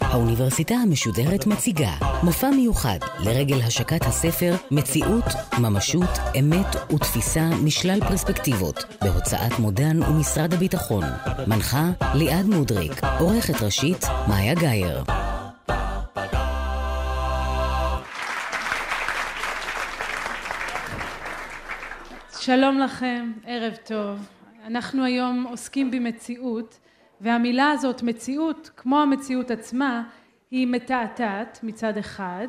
האוניברסיטה המשודרת מציגה מופע מיוחד לרגל השקת הספר מציאות, ממשות, אמת ותפיסה משלל פרספקטיבות בהוצאת מודן ומשרד הביטחון. מנחה ליעד מודריק, עורכת ראשית מאיה גאייר. שלום לכם, ערב טוב. אנחנו היום עוסקים במציאות והמילה הזאת מציאות כמו המציאות עצמה היא מתעתעת מצד אחד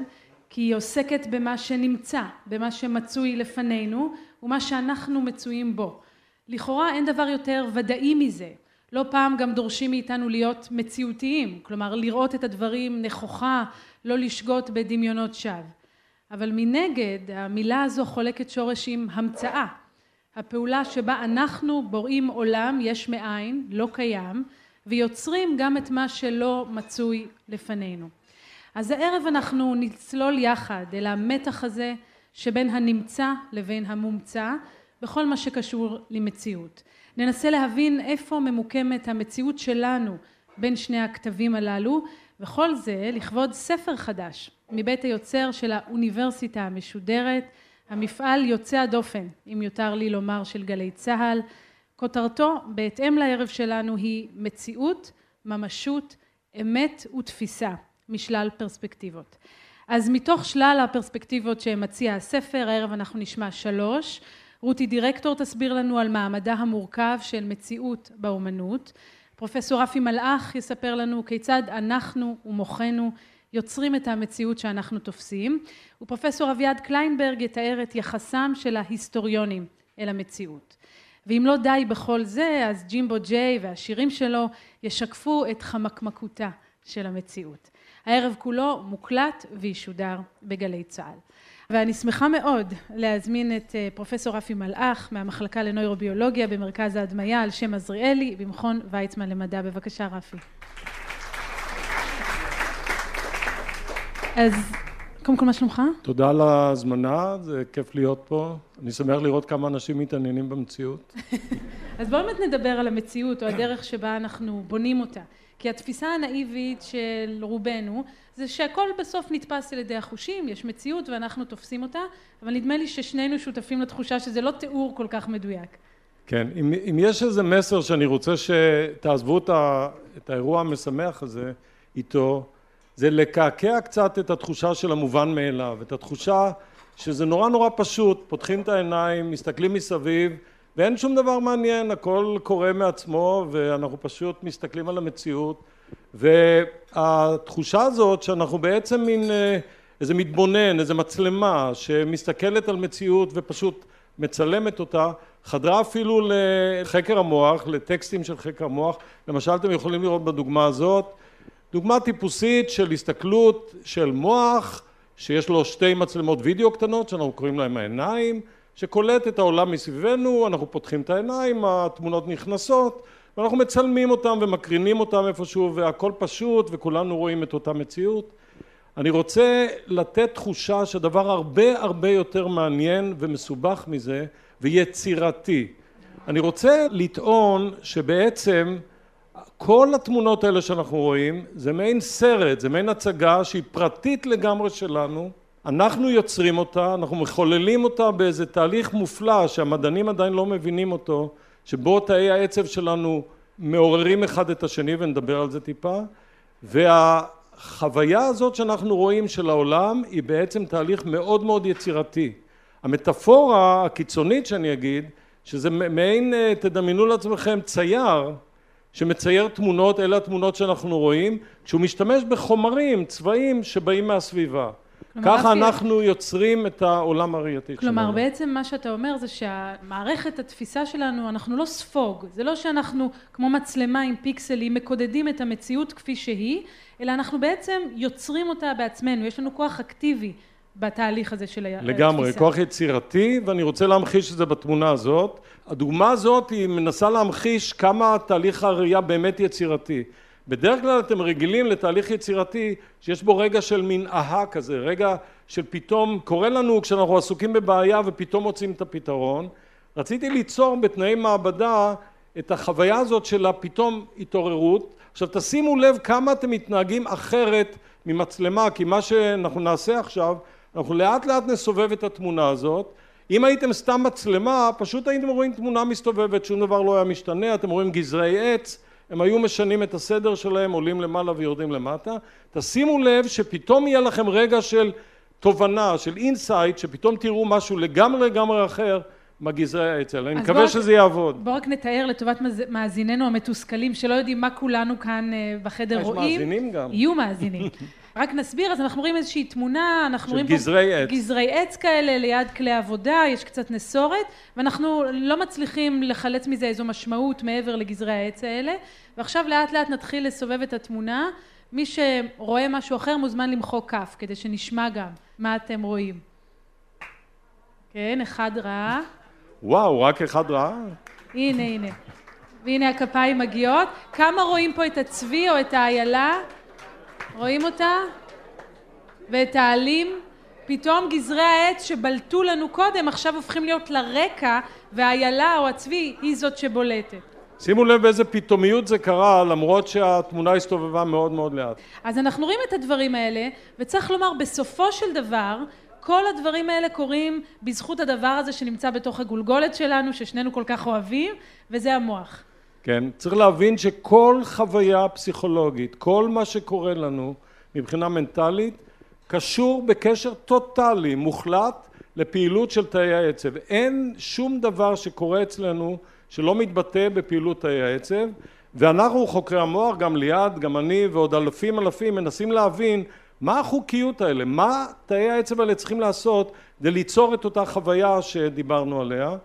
כי היא עוסקת במה שנמצא במה שמצוי לפנינו ומה שאנחנו מצויים בו. לכאורה אין דבר יותר ודאי מזה. לא פעם גם דורשים מאיתנו להיות מציאותיים כלומר לראות את הדברים נכוחה לא לשגות בדמיונות שווא. אבל מנגד המילה הזו חולקת שורש עם המצאה הפעולה שבה אנחנו בוראים עולם יש מאין לא קיים ויוצרים גם את מה שלא מצוי לפנינו. אז הערב אנחנו נצלול יחד אל המתח הזה שבין הנמצא לבין המומצא בכל מה שקשור למציאות. ננסה להבין איפה ממוקמת המציאות שלנו בין שני הכתבים הללו וכל זה לכבוד ספר חדש מבית היוצר של האוניברסיטה המשודרת המפעל יוצא הדופן אם יותר לי לומר של גלי צה"ל. כותרתו בהתאם לערב שלנו היא מציאות, ממשות, אמת ותפיסה משלל פרספקטיבות. אז מתוך שלל הפרספקטיבות שמציע הספר הערב אנחנו נשמע שלוש. רותי דירקטור תסביר לנו על מעמדה המורכב של מציאות באומנות. פרופסור רפי מלאך יספר לנו כיצד אנחנו ומוחנו יוצרים את המציאות שאנחנו תופסים ופרופסור אביעד קליינברג יתאר את יחסם של ההיסטוריונים אל המציאות ואם לא די בכל זה אז ג'ימבו ג'יי והשירים שלו ישקפו את חמקמקותה של המציאות. הערב כולו מוקלט וישודר בגלי צה"ל. ואני שמחה מאוד להזמין את פרופסור רפי מלאך מהמחלקה לנוירוביולוגיה במרכז ההדמיה על שם עזריאלי במכון ויצמן למדע. בבקשה רפי. אז קודם כל מה שלומך? תודה על ההזמנה, זה כיף להיות פה. אני שמח לראות כמה אנשים מתעניינים במציאות. אז בואו באמת נדבר על המציאות או הדרך שבה אנחנו בונים אותה. כי התפיסה הנאיבית של רובנו זה שהכל בסוף נתפס על ידי החושים, יש מציאות ואנחנו תופסים אותה, אבל נדמה לי ששנינו שותפים לתחושה שזה לא תיאור כל כך מדויק. כן, אם, אם יש איזה מסר שאני רוצה שתעזבו את האירוע המשמח הזה איתו, זה לקעקע קצת את התחושה של המובן מאליו, את התחושה שזה נורא נורא פשוט, פותחים את העיניים, מסתכלים מסביב ואין שום דבר מעניין, הכל קורה מעצמו ואנחנו פשוט מסתכלים על המציאות. והתחושה הזאת שאנחנו בעצם מין איזה מתבונן, איזה מצלמה שמסתכלת על מציאות ופשוט מצלמת אותה, חדרה אפילו לחקר המוח, לטקסטים של חקר המוח, למשל אתם יכולים לראות בדוגמה הזאת דוגמה טיפוסית של הסתכלות של מוח שיש לו שתי מצלמות וידאו קטנות שאנחנו קוראים להם העיניים שקולט את העולם מסביבנו, אנחנו פותחים את העיניים, התמונות נכנסות ואנחנו מצלמים אותם ומקרינים אותם איפשהו והכל פשוט וכולנו רואים את אותה מציאות. אני רוצה לתת תחושה שדבר הרבה הרבה יותר מעניין ומסובך מזה ויצירתי. אני רוצה לטעון שבעצם כל התמונות האלה שאנחנו רואים זה מעין סרט, זה מעין הצגה שהיא פרטית לגמרי שלנו, אנחנו יוצרים אותה, אנחנו מחוללים אותה באיזה תהליך מופלא שהמדענים עדיין לא מבינים אותו, שבו תאי העצב שלנו מעוררים אחד את השני ונדבר על זה טיפה, והחוויה הזאת שאנחנו רואים של העולם היא בעצם תהליך מאוד מאוד יצירתי. המטאפורה הקיצונית שאני אגיד, שזה מעין, תדמיינו לעצמכם צייר שמצייר תמונות, אלה התמונות שאנחנו רואים, כשהוא משתמש בחומרים, צבעים שבאים מהסביבה. ככה אנחנו יוצרים את העולם הראייתי שלנו. כלומר בעצם מה שאתה אומר זה שהמערכת התפיסה שלנו אנחנו לא ספוג, זה לא שאנחנו כמו מצלמה עם פיקסלים מקודדים את המציאות כפי שהיא, אלא אנחנו בעצם יוצרים אותה בעצמנו, יש לנו כוח אקטיבי בתהליך הזה של התפיסה. לגמרי, כוח יצירתי ואני רוצה להמחיש את זה בתמונה הזאת. הדוגמה הזאת היא מנסה להמחיש כמה תהליך הראייה באמת יצירתי. בדרך כלל אתם רגילים לתהליך יצירתי שיש בו רגע של מין אהה כזה, רגע של פתאום קורה לנו כשאנחנו עסוקים בבעיה ופתאום מוצאים את הפתרון רציתי ליצור בתנאי מעבדה את החוויה הזאת של הפתאום התעוררות. עכשיו תשימו לב כמה אתם מתנהגים אחרת ממצלמה, כי מה שאנחנו נעשה עכשיו, אנחנו לאט לאט נסובב את התמונה הזאת. אם הייתם סתם מצלמה, פשוט הייתם רואים תמונה מסתובבת, שום דבר לא היה משתנה, אתם רואים גזרי עץ, הם היו משנים את הסדר שלהם, עולים למעלה ויורדים למטה. תשימו לב שפתאום יהיה לכם רגע של תובנה, של insight, שפתאום תראו משהו לגמרי לגמרי אחר מהגזרי העץ האלה. אני מקווה שזה יעבוד. בואו רק נתאר לטובת מאזיננו המתוסכלים, שלא יודעים מה כולנו כאן אה, בחדר רואים. יש מאזינים גם. יהיו מאזינים. רק נסביר, אז אנחנו רואים איזושהי תמונה, אנחנו רואים פה גזרי עץ. גזרי עץ כאלה ליד כלי עבודה, יש קצת נסורת, ואנחנו לא מצליחים לחלץ מזה איזו משמעות מעבר לגזרי העץ האלה, ועכשיו לאט לאט נתחיל לסובב את התמונה. מי שרואה משהו אחר מוזמן למחוא כף, כדי שנשמע גם מה אתם רואים. כן, אחד רע. וואו, רק אחד רע? הנה, הנה. והנה הכפיים מגיעות. כמה רואים פה את הצבי או את האיילה? רואים אותה? ואת העלים? פתאום גזרי העץ שבלטו לנו קודם עכשיו הופכים להיות לרקע והאיילה או הצבי היא זאת שבולטת. שימו לב באיזה פתאומיות זה קרה למרות שהתמונה הסתובבה מאוד מאוד לאט. אז אנחנו רואים את הדברים האלה וצריך לומר בסופו של דבר כל הדברים האלה קורים בזכות הדבר הזה שנמצא בתוך הגולגולת שלנו ששנינו כל כך אוהבים וזה המוח. כן, צריך להבין שכל חוויה פסיכולוגית, כל מה שקורה לנו מבחינה מנטלית, קשור בקשר טוטאלי, מוחלט, לפעילות של תאי העצב. אין שום דבר שקורה אצלנו שלא מתבטא בפעילות תאי העצב, ואנחנו חוקרי המוח, גם ליעד, גם אני ועוד אלפים אלפים, מנסים להבין מה החוקיות האלה, מה תאי העצב האלה צריכים לעשות כדי ליצור את אותה חוויה שדיברנו עליה.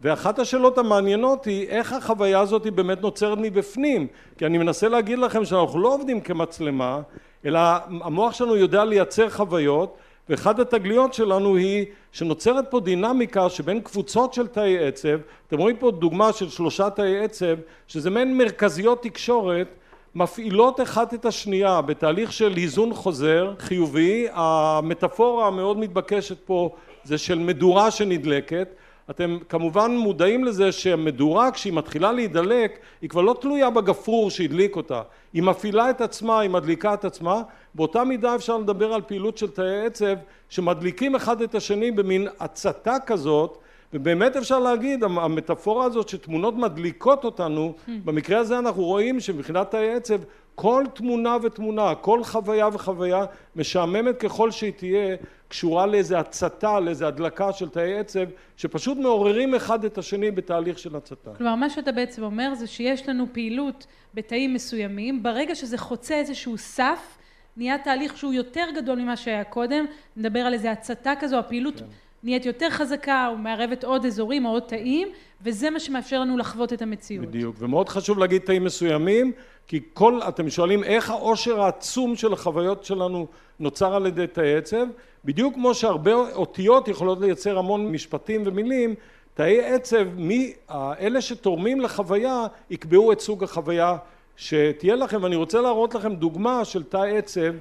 ואחת השאלות המעניינות היא איך החוויה הזאת היא באמת נוצרת מבפנים? כי אני מנסה להגיד לכם שאנחנו לא עובדים כמצלמה אלא המוח שלנו יודע לייצר חוויות ואחת התגליות שלנו היא שנוצרת פה דינמיקה שבין קבוצות של תאי עצב. אתם רואים פה דוגמה של שלושה תאי עצב שזה מעין מרכזיות תקשורת מפעילות אחת את השנייה בתהליך של איזון חוזר חיובי. המטאפורה המאוד מתבקשת פה זה של מדורה שנדלקת אתם כמובן מודעים לזה שהמדורה כשהיא מתחילה להידלק היא כבר לא תלויה בגפרור שהדליק אותה היא מפעילה את עצמה היא מדליקה את עצמה באותה מידה אפשר לדבר על פעילות של תאי עצב שמדליקים אחד את השני במין הצתה כזאת ובאמת אפשר להגיד המטאפורה הזאת שתמונות מדליקות אותנו hmm. במקרה הזה אנחנו רואים שמבחינת תאי עצב כל תמונה ותמונה כל חוויה וחוויה משעממת ככל שהיא תהיה קשורה לאיזה הצתה לאיזה הדלקה של תאי עצב שפשוט מעוררים אחד את השני בתהליך של הצתה. כלומר מה שאתה בעצם אומר זה שיש לנו פעילות בתאים מסוימים ברגע שזה חוצה איזשהו סף נהיה תהליך שהוא יותר גדול ממה שהיה קודם נדבר על איזה הצתה כזו הפעילות כן. נהיית יותר חזקה ומערבת עוד אזורים או עוד תאים וזה מה שמאפשר לנו לחוות את המציאות. בדיוק ומאוד חשוב להגיד תאים מסוימים כי כל אתם שואלים איך העושר העצום של החוויות שלנו נוצר על ידי תאי עצב בדיוק כמו שהרבה אותיות יכולות לייצר המון משפטים ומילים תאי עצב מי אלה שתורמים לחוויה יקבעו את סוג החוויה שתהיה לכם ואני רוצה להראות לכם דוגמה של תא עצב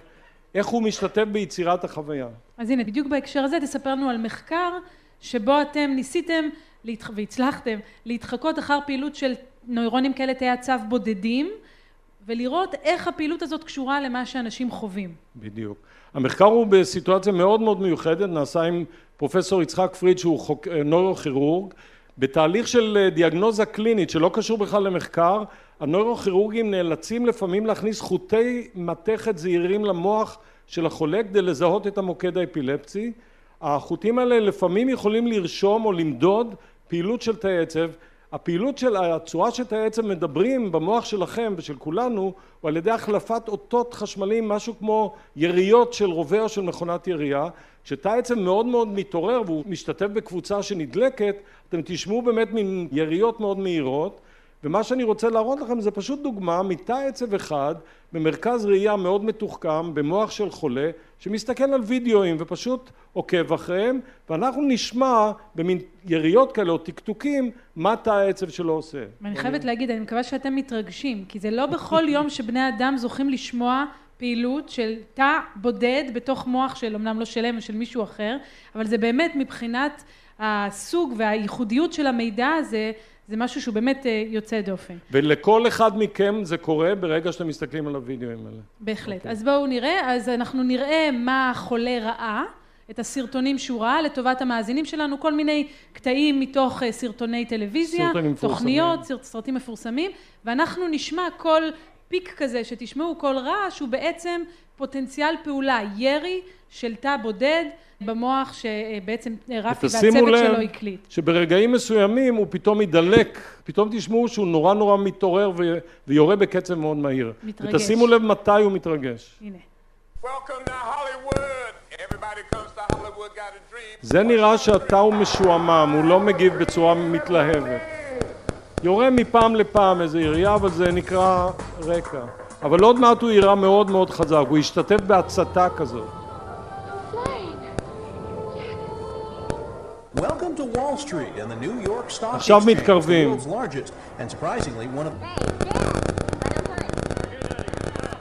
איך הוא משתתף ביצירת החוויה. אז הנה בדיוק בהקשר הזה תספר לנו על מחקר שבו אתם ניסיתם והצלחתם להתחקות אחר פעילות של נוירונים כאלה תאי עצב בודדים ולראות איך הפעילות הזאת קשורה למה שאנשים חווים. בדיוק. המחקר הוא בסיטואציה מאוד מאוד מיוחדת, נעשה עם פרופסור יצחק פריד שהוא חוק, נוירוכירורג, בתהליך של דיאגנוזה קלינית שלא קשור בכלל למחקר, הנוירוכירורגים נאלצים לפעמים להכניס חוטי מתכת זעירים למוח של החולה כדי לזהות את המוקד האפילפסי. החוטים האלה לפעמים יכולים לרשום או למדוד פעילות של תאי עצב הפעילות של הצורה שתאי עצב מדברים במוח שלכם ושל כולנו הוא על ידי החלפת אותות חשמליים משהו כמו יריות של רובה או של מכונת ירייה כשתא עצב מאוד מאוד מתעורר והוא משתתף בקבוצה שנדלקת אתם תשמעו באמת מין יריות מאוד מהירות ומה שאני רוצה להראות לכם זה פשוט דוגמה מתא עצב אחד במרכז ראייה מאוד מתוחכם במוח של חולה שמסתכל על וידאוים ופשוט עוקב אחריהם ואנחנו נשמע במין יריות כאלה או טקטוקים מה תא העצב שלו עושה. ואני חייבת להגיד אני מקווה שאתם מתרגשים כי זה לא בכל יום שבני אדם זוכים לשמוע פעילות של תא בודד בתוך מוח של אמנם לא שלם או של מישהו אחר, אבל זה באמת מבחינת הסוג והייחודיות של המידע הזה, זה משהו שהוא באמת אה, יוצא דופן. ולכל אחד מכם זה קורה ברגע שאתם מסתכלים על הוידאוים האלה. בהחלט. Okay. אוקיי. אז בואו נראה, אז אנחנו נראה מה החולה ראה. את הסרטונים שהוא ראה לטובת המאזינים שלנו, כל מיני קטעים מתוך אה, סרטוני טלוויזיה, תוכניות, סרט, סרטים מפורסמים, ואנחנו נשמע כל פיק כזה שתשמעו כל רעש הוא בעצם פוטנציאל פעולה, ירי של תא בודד במוח שבעצם רפי והצוות שלו הקליט. שברגעים מסוימים הוא פתאום ידלק, פתאום תשמעו שהוא נורא נורא מתעורר ויורה בקצב מאוד מהיר. מתרגש. ותשימו לב מתי הוא מתרגש. הנה. זה נראה שהתא הוא משועמם, הוא לא מגיב בצורה מתלהבת. יורה מפעם לפעם איזה ירייה, אבל זה נקרא רקע. אבל עוד מעט הוא יירה מאוד מאוד חזק, הוא ישתתף בהצתה כזאת. עכשיו מתקרבים.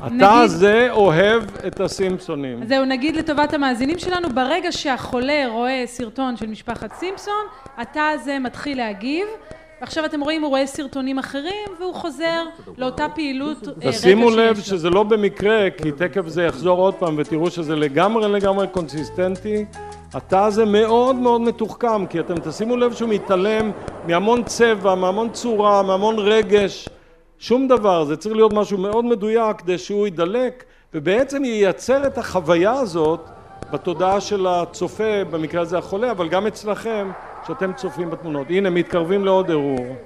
אתה הזה אוהב את הסימפסונים. זהו, נגיד לטובת המאזינים שלנו, ברגע שהחולה רואה סרטון של משפחת סימפסון, התא הזה מתחיל להגיב. ועכשיו אתם רואים, הוא רואה סרטונים אחרים, והוא חוזר לאותה פעילות אה, תשימו לב שזה לא במקרה, כי תכף זה יחזור עוד פעם, ותראו שזה לגמרי לגמרי קונסיסטנטי. התא הזה מאוד מאוד מתוחכם, כי אתם תשימו לב שהוא מתעלם מהמון צבע, מהמון צורה, מהמון רגש. שום דבר, זה צריך להיות משהו מאוד מדויק כדי שהוא ידלק ובעצם ייצר את החוויה הזאת בתודעה של הצופה, במקרה הזה החולה, אבל גם אצלכם, שאתם צופים בתמונות. הנה, מתקרבים לעוד ערעור.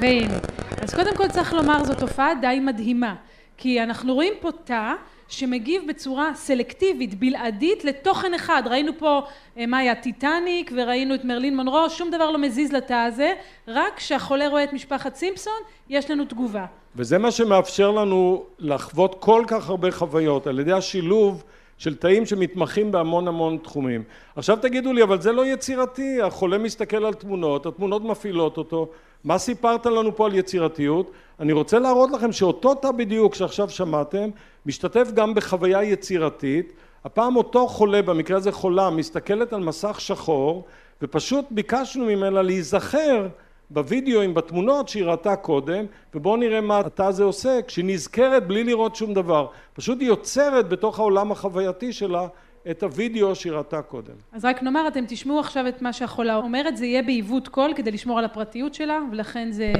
והנה. אז קודם כל צריך לומר, זו תופעה די מדהימה, כי אנחנו רואים פה תא שמגיב בצורה סלקטיבית, בלעדית, לתוכן אחד. ראינו פה אה, מה היה טיטניק וראינו את מרלין מונרו, שום דבר לא מזיז לתא הזה, רק כשהחולה רואה את משפחת סימפסון, יש לנו תגובה. וזה מה שמאפשר לנו לחוות כל כך הרבה חוויות, על ידי השילוב של תאים שמתמחים בהמון המון תחומים. עכשיו תגידו לי, אבל זה לא יצירתי, החולה מסתכל על תמונות, התמונות מפעילות אותו, מה סיפרת לנו פה על יצירתיות? אני רוצה להראות לכם שאותו תא בדיוק שעכשיו שמעתם, משתתף גם בחוויה יצירתית. הפעם אותו חולה, במקרה הזה חולה, מסתכלת על מסך שחור, ופשוט ביקשנו ממנה להיזכר בווידאוים, בתמונות שהיא ראתה קודם, ובואו נראה מה התא הזה עושה, כשהיא נזכרת בלי לראות שום דבר. פשוט היא יוצרת בתוך העולם החווייתי שלה את הווידאו שהיא ראתה קודם. אז רק נאמר, אתם תשמעו עכשיו את מה שהחולה אומרת, זה יהיה בעיוות קול כדי לשמור על הפרטיות שלה, ולכן זה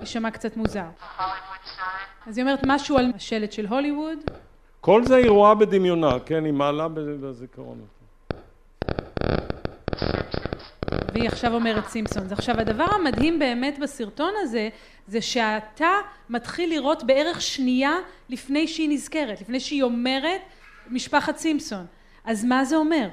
יישמע קצת מוזר. אז היא אומרת משהו על השלט של הוליווד. כל זה היא רואה בדמיונה, כן? היא מעלה בזיכרון. והיא עכשיו אומרת סימפסון. עכשיו הדבר המדהים באמת בסרטון הזה, זה שאתה מתחיל לראות בערך שנייה לפני שהיא נזכרת, לפני שהיא אומרת משפחת סימפסון. אז מה זה אומר?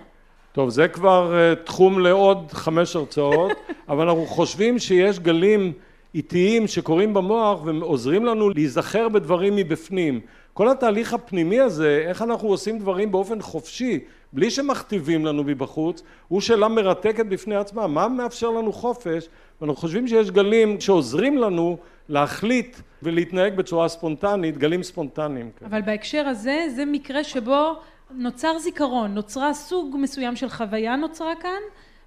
טוב, זה כבר uh, תחום לעוד חמש הרצאות, אבל אנחנו חושבים שיש גלים איטיים שקורים במוח ועוזרים לנו להיזכר בדברים מבפנים. כל התהליך הפנימי הזה, איך אנחנו עושים דברים באופן חופשי, בלי שמכתיבים לנו מבחוץ, הוא שאלה מרתקת בפני עצמה. מה מאפשר לנו חופש? ואנחנו חושבים שיש גלים שעוזרים לנו להחליט ולהתנהג בצורה ספונטנית, גלים ספונטניים. אבל בהקשר הזה, זה מקרה שבו נוצר זיכרון, נוצרה סוג מסוים של חוויה נוצרה כאן,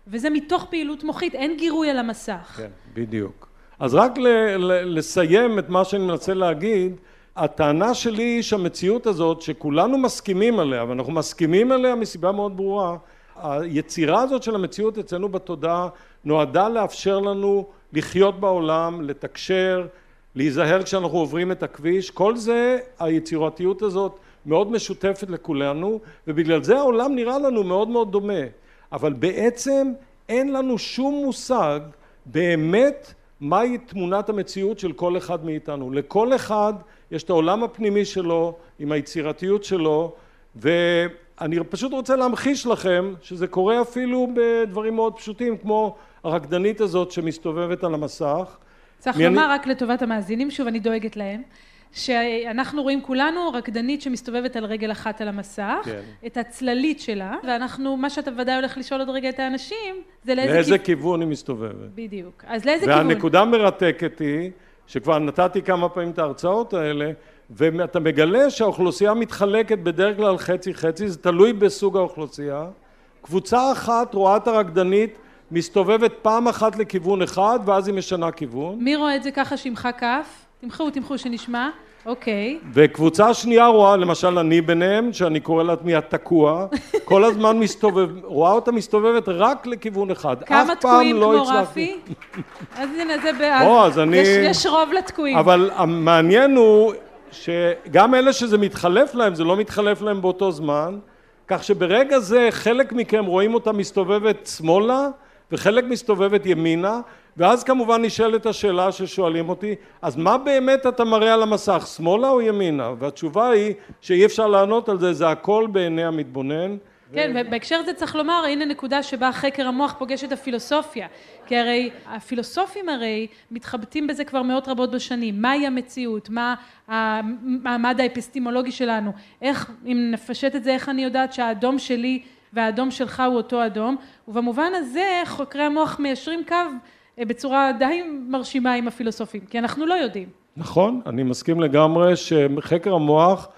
וזה מתוך פעילות מוחית, אין גירוי על המסך. כן, בדיוק. אז רק ל- ל- לסיים את מה שאני מנסה להגיד, הטענה שלי היא שהמציאות הזאת, שכולנו מסכימים עליה, ואנחנו מסכימים עליה מסיבה מאוד ברורה, היצירה הזאת של המציאות אצלנו בתודעה נועדה לאפשר לנו לחיות בעולם, לתקשר, להיזהר כשאנחנו עוברים את הכביש, כל זה, היצירתיות הזאת מאוד משותפת לכולנו, ובגלל זה העולם נראה לנו מאוד מאוד דומה. אבל בעצם אין לנו שום מושג באמת מהי תמונת המציאות של כל אחד מאיתנו. לכל אחד יש את העולם הפנימי שלו, עם היצירתיות שלו, ואני פשוט רוצה להמחיש לכם שזה קורה אפילו בדברים מאוד פשוטים, כמו הרקדנית הזאת שמסתובבת על המסך. צריך לומר אני... רק לטובת המאזינים, שוב אני דואגת להם. שאנחנו רואים כולנו רקדנית שמסתובבת על רגל אחת על המסך, כן. את הצללית שלה, ואנחנו, מה שאתה ודאי הולך לשאול עוד רגע את האנשים, זה לאיזה, לאיזה כיו... כיוון היא מסתובבת. בדיוק. אז לאיזה והנקודה כיוון? והנקודה מרתקת היא, שכבר נתתי כמה פעמים את ההרצאות האלה, ואתה מגלה שהאוכלוסייה מתחלקת בדרך כלל חצי חצי, זה תלוי בסוג האוכלוסייה. קבוצה אחת רואה את הרקדנית מסתובבת פעם אחת לכיוון אחד ואז היא משנה כיוון. מי רואה את זה ככה שימחא כף? תמחאו, תמחאו שנשמע. אוקיי. וקבוצה שנייה רואה, למשל אני ביניהם, שאני קורא לעצמי התקוע, כל הזמן מסתובב, רואה אותה מסתובבת רק לכיוון אחד. כמה תקועים לא כמו רפי? אז הנה, זה בעד. או, אז אני... יש, יש רוב לתקועים. אבל המעניין הוא שגם אלה שזה מתחלף להם, זה לא מתחלף להם באותו זמן, כך שברגע זה חלק מכם רואים אותה מסתובבת שמאלה, וחלק מסתובבת ימינה, ואז כמובן נשאלת השאלה ששואלים אותי, אז מה באמת אתה מראה על המסך, שמאלה או ימינה? והתשובה היא שאי אפשר לענות על זה, זה הכל בעיני המתבונן. כן, ו... ובהקשר הזה צריך לומר, הנה נקודה שבה חקר המוח פוגש את הפילוסופיה. כי הרי הפילוסופים הרי מתחבטים בזה כבר מאות רבות בשנים. מהי המציאות? מה המעמד האפיסטימולוגי שלנו? איך, אם נפשט את זה, איך אני יודעת שהאדום שלי והאדום שלך הוא אותו אדום? ובמובן הזה חוקרי המוח מיישרים קו בצורה די מרשימה עם הפילוסופים, כי אנחנו לא יודעים. נכון, אני מסכים לגמרי שחקר המוח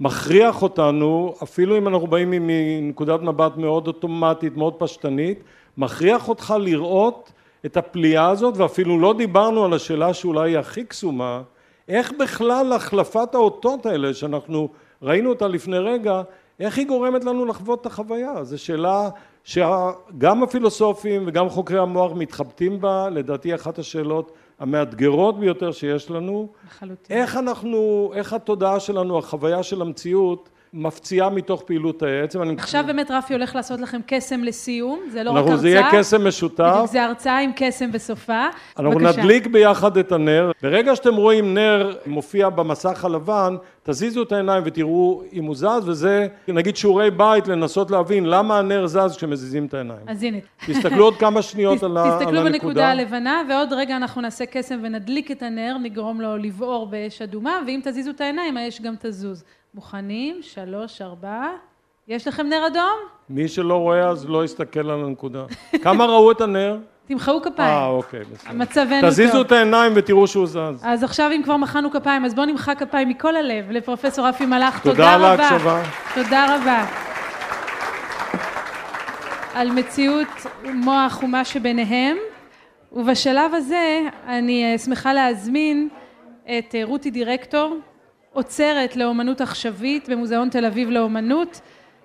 מכריח אותנו, אפילו אם אנחנו באים מנקודת מבט מאוד אוטומטית, מאוד פשטנית, מכריח אותך לראות את הפליאה הזאת, ואפילו לא דיברנו על השאלה שאולי היא הכי קסומה, איך בכלל החלפת האותות האלה, שאנחנו ראינו אותה לפני רגע, איך היא גורמת לנו לחוות את החוויה? זו שאלה שגם הפילוסופים וגם חוקרי המוח מתחבטים בה, לדעתי אחת השאלות המאתגרות ביותר שיש לנו. לחלוטין. איך אנחנו, איך התודעה שלנו, החוויה של המציאות, מפציעה מתוך פעילות העצם. עכשיו באמת רפי הולך לעשות לכם קסם לסיום, זה לא רק הרצאה. זה יהיה קסם משותף. זה הרצאה עם קסם בסופה. אנחנו בבקשה. נדליק ביחד את הנר. ברגע שאתם רואים נר מופיע במסך הלבן, תזיזו את העיניים ותראו אם הוא זז, וזה נגיד שיעורי בית לנסות להבין למה הנר זז כשמזיזים את העיניים. אז הנה. תסתכלו עוד כמה שניות על, הנקודה. תסתכלו בנקודה הלבנה, ועוד רגע אנחנו נעשה קסם ונדליק את הנר, נגרום לו לבעור באש אדומה, ואם תזיזו את העיניים, האש גם תזוז. מוכנים? שלוש, ארבע. יש לכם נר אדום? מי שלא רואה אז לא יסתכל על הנקודה. כמה ראו את הנר? תמחאו כפיים. אה, אוקיי, בסדר. מצבנו טוב. תזיזו את העיניים ותראו שהוא זז. אז עכשיו אם כבר מחאנו כפיים, אז בואו נמחא כפיים מכל הלב לפרופסור רפי מלאך. תודה רבה. תודה על ההקשבה. תודה רבה. על מציאות מוח ומה שביניהם. ובשלב הזה אני אה, שמחה להזמין את אה, רותי דירקטור, עוצרת לאומנות עכשווית במוזיאון תל אביב לאומנות,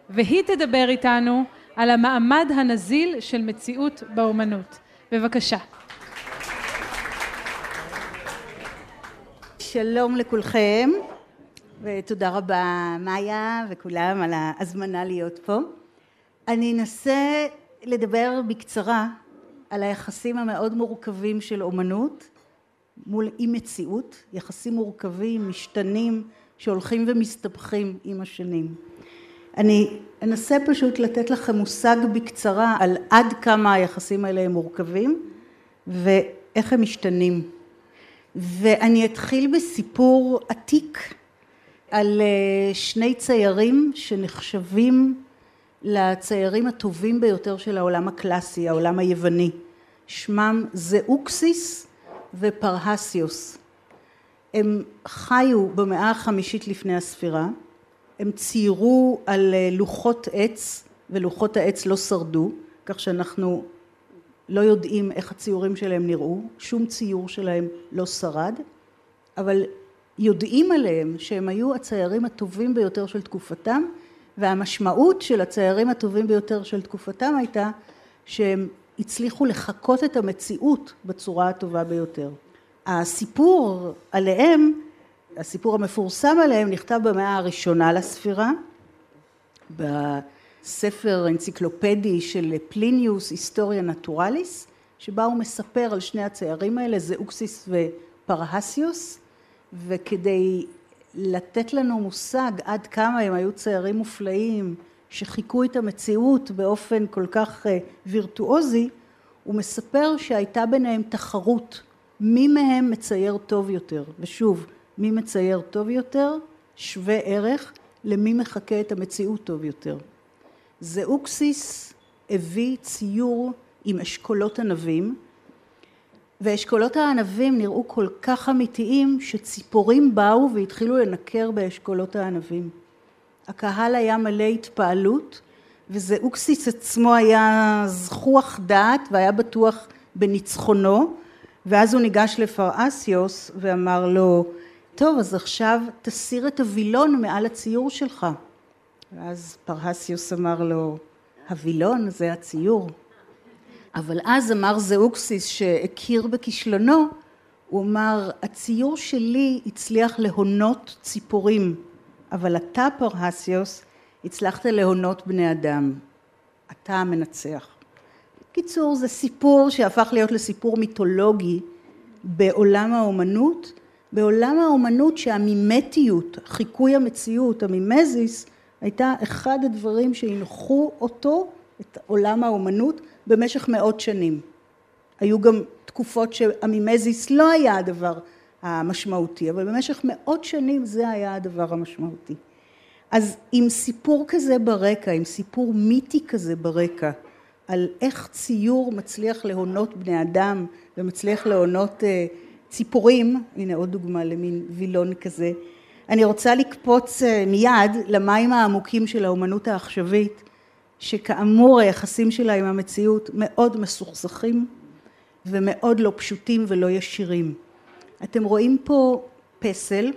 והיא תדבר איתנו על המעמד הנזיל של מציאות באומנות. בבקשה. שלום לכולכם, ותודה רבה מאיה וכולם על ההזמנה להיות פה. אני אנסה לדבר בקצרה על היחסים המאוד מורכבים של אומנות מול אי מציאות, יחסים מורכבים, משתנים, שהולכים ומסתבכים עם השנים. אני אנסה פשוט לתת לכם מושג בקצרה על עד כמה היחסים האלה הם מורכבים ואיך הם משתנים. ואני אתחיל בסיפור עתיק על אה, שני ציירים שנחשבים לציירים הטובים ביותר של העולם הקלאסי, העולם היווני. שמם זאוקסיס ופרהסיוס. הם חיו במאה החמישית לפני הספירה, הם ציירו על אה, לוחות עץ ולוחות העץ לא שרדו, כך שאנחנו לא יודעים איך הציורים שלהם נראו, שום ציור שלהם לא שרד, אבל יודעים עליהם שהם היו הציירים הטובים ביותר של תקופתם, והמשמעות של הציירים הטובים ביותר של תקופתם הייתה שהם הצליחו לחקות את המציאות בצורה הטובה ביותר. הסיפור עליהם, הסיפור המפורסם עליהם נכתב במאה הראשונה לספירה, בספר אנציקלופדי של פליניוס Historia Naturalis, שבה הוא מספר על שני הציירים האלה, זאוקסיס ופרהסיוס, וכדי לתת לנו מושג עד כמה הם היו ציירים מופלאים, שחיכו את המציאות באופן כל כך אה, וירטואוזי, הוא מספר שהייתה ביניהם תחרות מי מהם מצייר טוב יותר, ושוב, מי מצייר טוב יותר שווה ערך למי מחקה את המציאות טוב יותר. זאוקסיס הביא ציור עם אשכולות ענבים, ואשכולות הענבים נראו כל כך אמיתיים שציפורים באו והתחילו לנקר באשכולות הענבים. הקהל היה מלא התפעלות וזאוקסיס עצמו היה זכוח דעת והיה בטוח בניצחונו ואז הוא ניגש לפרעסיוס ואמר לו טוב אז עכשיו תסיר את הווילון מעל הציור שלך. ואז פרהסיוס אמר לו הווילון זה הציור. אבל אז אמר זאוקסיס שהכיר בכישלונו הוא אמר הציור שלי הצליח להונות ציפורים אבל אתה פרהסיוס הצלחת להונות בני אדם. אתה המנצח. קיצור זה סיפור שהפך להיות לסיפור מיתולוגי בעולם האומנות בעולם האומנות שהמימטיות חיקוי המציאות המימזיס הייתה אחד הדברים שהנחו אותו את עולם האומנות במשך מאות שנים. היו גם תקופות שהמימזיס לא היה הדבר המשמעותי אבל במשך מאות שנים זה היה הדבר המשמעותי. אז עם סיפור כזה ברקע עם סיפור מיתי כזה ברקע על איך ציור מצליח להונות בני אדם ומצליח להונות ציפורים הנה עוד דוגמה למין וילון כזה אני רוצה לקפוץ מיד למים העמוקים של האומנות העכשווית שכאמור היחסים שלה עם המציאות מאוד מסוכסכים ומאוד לא פשוטים ולא ישירים אתם רואים פה פסל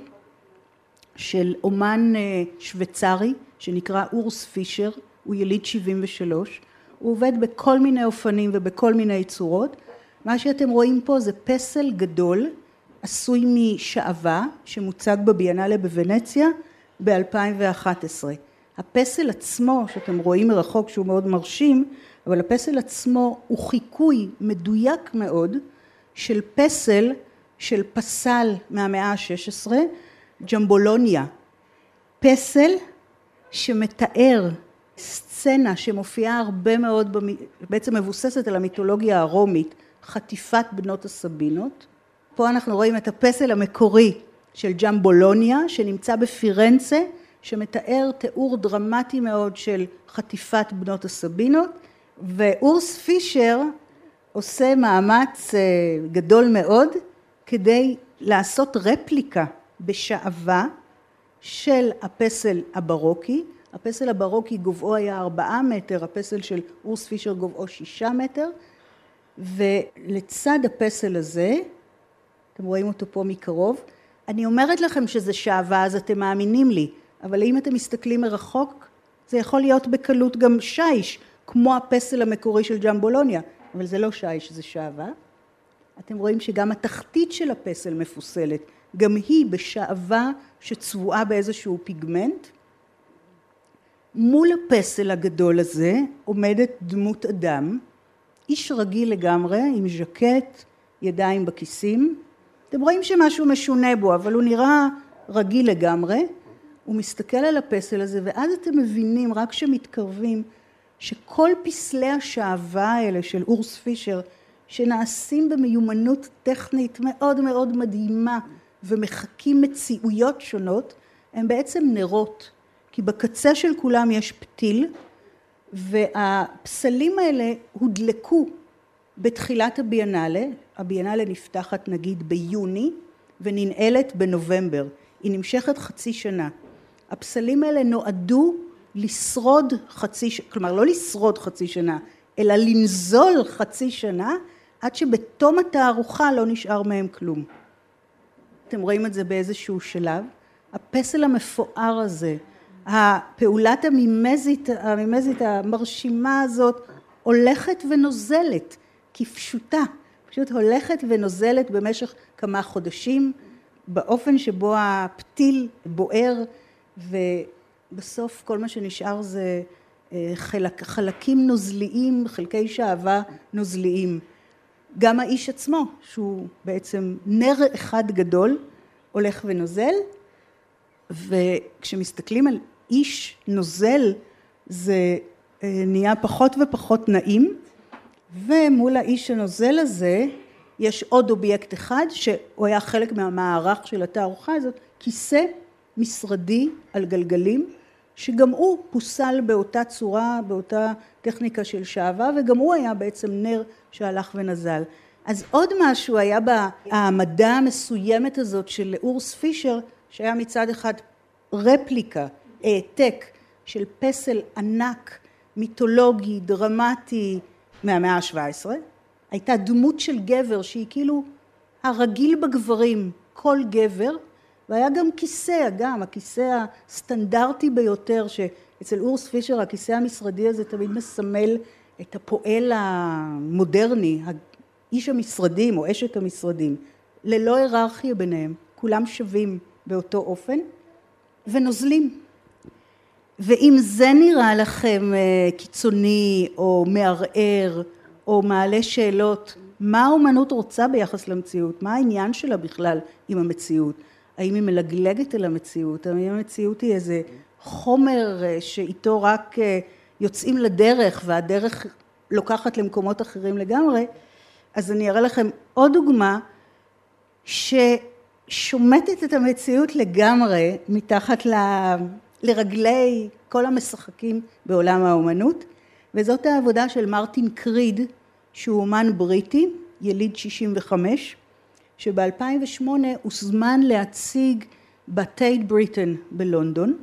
של אומן שוויצרי שנקרא אורס פישר הוא יליד שבעים ושלוש. הוא עובד בכל מיני אופנים ובכל מיני צורות. מה שאתם רואים פה זה פסל גדול עשוי משעווה שמוצג בביאנלה בוונציה ב-2011 הפסל עצמו שאתם רואים מרחוק שהוא מאוד מרשים אבל הפסל עצמו הוא חיקוי מדויק מאוד של פסל של פסל מהמאה ה-16 ג'מבולוניה. פסל שמתאר סצנה שמופיעה הרבה מאוד בעצם מבוססת על המיתולוגיה הרומית חטיפת בנות הסבינות. פה אנחנו רואים את הפסל המקורי של ג'מבולוניה שנמצא בפירנצה שמתאר תיאור דרמטי מאוד של חטיפת בנות הסבינות ואורס פישר עושה מאמץ גדול מאוד כדי לעשות רפליקה בשעווה של הפסל הברוקי. הפסל הברוקי גובהו היה ארבעה מטר הפסל של אורס פישר גובהו שישה מטר. ולצד הפסל הזה אתם רואים אותו פה מקרוב אני אומרת לכם שזה שעווה אז אתם מאמינים לי אבל אם אתם מסתכלים מרחוק זה יכול להיות בקלות גם שיש כמו הפסל המקורי של ג'מבולוניה אבל זה לא שיש זה שעווה אתם רואים שגם התחתית של הפסל מפוסלת. גם היא בשעווה שצבועה באיזשהו פיגמנט. מול הפסל הגדול הזה עומדת דמות אדם. איש רגיל לגמרי עם ז'קט ידיים בכיסים. אתם רואים שמשהו משונה בו אבל הוא נראה רגיל לגמרי. הוא מסתכל על הפסל הזה ואז אתם מבינים רק כשמתקרבים שכל פסלי השעווה האלה של אורס פישר שנעשים במיומנות טכנית מאוד מאוד מדהימה ומחקים מציאויות שונות הם בעצם נרות. כי בקצה של כולם יש פתיל והפסלים האלה הודלקו בתחילת הביאנלה, הביאנלה נפתחת נגיד ביוני וננעלת בנובמבר, היא נמשכת חצי שנה. הפסלים האלה נועדו לשרוד חצי, כלומר לא לשרוד חצי שנה, אלא לנזול חצי שנה עד שבתום התערוכה לא נשאר מהם כלום. אתם רואים את זה באיזשהו שלב. הפסל המפואר הזה, הפעולת המימזית, המימזית המרשימה הזאת הולכת ונוזלת כפשוטה, פשוט הולכת ונוזלת במשך כמה חודשים באופן שבו הפתיל בוער ובסוף כל מה שנשאר זה חלק, חלקים נוזליים, חלקי שעווה נוזליים. גם האיש עצמו שהוא בעצם נר אחד גדול הולך ונוזל וכשמסתכלים על איש נוזל זה נהיה פחות ופחות נעים ומול האיש הנוזל הזה יש עוד אובייקט אחד שהוא היה חלק מהמערך של התערוכה הזאת כיסא משרדי על גלגלים שגם הוא פוסל באותה צורה באותה טכניקה של שעווה וגם הוא היה בעצם נר שהלך ונזל. אז עוד משהו היה בהעמדה המסוימת הזאת של אורס פישר, שהיה מצד אחד רפליקה, העתק של פסל ענק, מיתולוגי, דרמטי, מהמאה ה-17, הייתה דמות של גבר שהיא כאילו הרגיל בגברים, כל גבר, והיה גם כיסא, גם הכיסא הסטנדרטי ביותר, שאצל אורס פישר הכיסא המשרדי הזה תמיד מסמל את הפועל המודרני, איש המשרדים או אשת המשרדים, ללא היררכיה ביניהם, כולם שווים באותו אופן, ונוזלים. ואם זה נראה לכם אה, קיצוני או מערער או מעלה שאלות, מה האומנות רוצה ביחס למציאות? מה העניין שלה בכלל עם המציאות? האם היא מלגלגת אל המציאות? האם המציאות היא איזה חומר אה, שאיתו רק אה, יוצאים לדרך והדרך לוקחת למקומות אחרים לגמרי? אז אני אראה לכם עוד דוגמה ששומטת את המציאות לגמרי מתחת ל... לרגלי כל המשחקים בעולם האומנות, וזאת העבודה של מרטין קריד, שהוא אומן בריטי, יליד 65, שב-2008 הוזמן להציג בטייד בריטן בלונדון.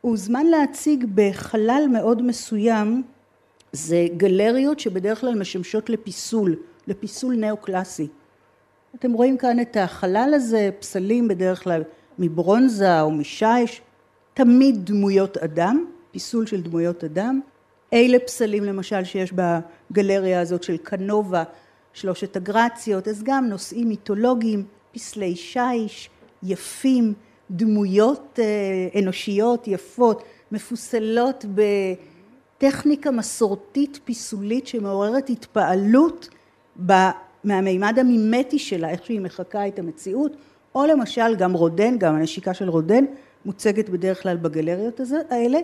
הוא הוזמן להציג בחלל מאוד מסוים, זה גלריות שבדרך כלל משמשות לפיסול, לפיסול נאו-קלאסי. אתם רואים כאן את החלל הזה, פסלים בדרך כלל מברונזה או משיש, תמיד דמויות אדם, פיסול של דמויות אדם. אלה פסלים למשל שיש בגלריה הזאת של קנובה, שלושת הגרציות, אז גם נושאים מיתולוגיים, פסלי שיש, יפים, דמויות אה, אנושיות יפות, מפוסלות בטכניקה מסורתית פיסולית שמעוררת התפעלות מהמימד המימטי שלה, איך שהיא מחקה את המציאות, או למשל גם רודן, גם הנשיקה של רודן, מוצגת בדרך כלל בגלריות האלה.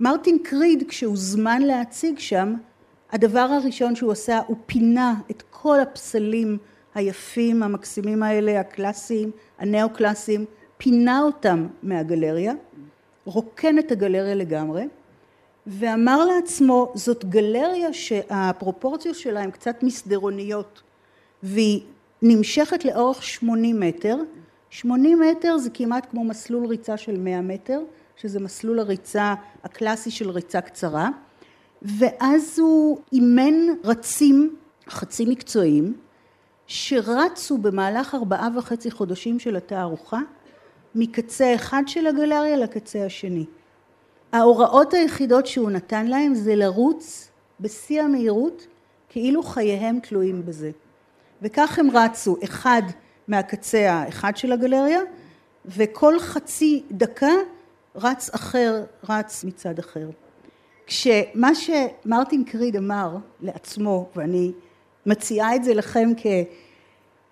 מרטין קריד כשהוזמן להציג שם, הדבר הראשון שהוא עשה הוא פינה את כל הפסלים היפים המקסימים האלה, הקלאסיים, הנאו-קלאסיים, פינה אותם מהגלריה, רוקן את הגלריה לגמרי, ואמר לעצמו זאת גלריה שהפרופורציות שלה הן קצת מסדרוניות והיא נמשכת לאורך 80 מטר. 80 מטר זה כמעט כמו מסלול ריצה של 100 מטר, שזה מסלול הריצה הקלאסי של ריצה קצרה, ואז הוא אימן רצים חצי מקצועיים, שרצו במהלך ארבעה וחצי חודשים של התערוכה, מקצה אחד של הגלריה לקצה השני. ההוראות היחידות שהוא נתן להם זה לרוץ בשיא המהירות, כאילו חייהם תלויים בזה. וכך הם רצו, אחד מהקצה האחד של הגלריה, וכל חצי דקה רץ אחר רץ מצד אחר. כשמה שמרטין קריד אמר לעצמו, ואני מציעה את זה לכם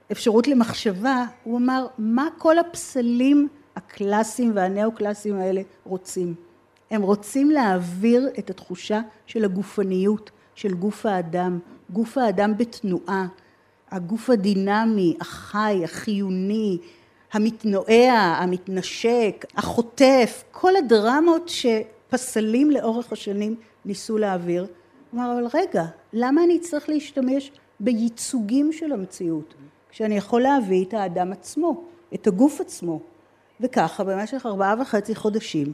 כאפשרות למחשבה, הוא אמר, מה כל הפסלים הקלאסיים והנאו-קלאסיים האלה רוצים? הם רוצים להעביר את התחושה של הגופניות, של גוף האדם, גוף האדם בתנועה, הגוף הדינמי, החי, החיוני, המתנועע, המתנשק, החוטף, כל הדרמות שפסלים לאורך השנים ניסו להעביר. אמר, אבל רגע, למה אני צריך להשתמש בייצוגים של המציאות, כשאני יכול להביא את האדם עצמו, את הגוף עצמו? וככה במשך ארבעה וחצי חודשים,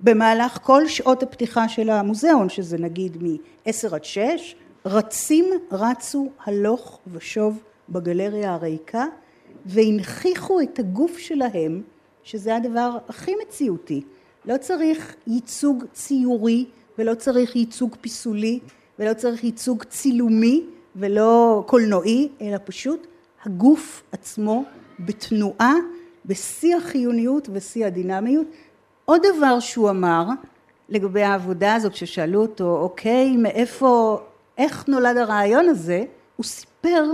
במהלך כל שעות הפתיחה של המוזיאון, שזה נגיד מ-10 עד 6, רצים רצו הלוך ושוב בגלריה הריקה והנכיחו את הגוף שלהם, שזה הדבר הכי מציאותי. לא צריך ייצוג ציורי ולא צריך ייצוג פיסולי ולא צריך ייצוג צילומי ולא קולנועי, אלא פשוט הגוף עצמו בתנועה, בשיא החיוניות ושיא הדינמיות. עוד דבר שהוא אמר לגבי העבודה הזאת, כששאלו אותו, אוקיי, מאיפה איך נולד הרעיון הזה? הוא סיפר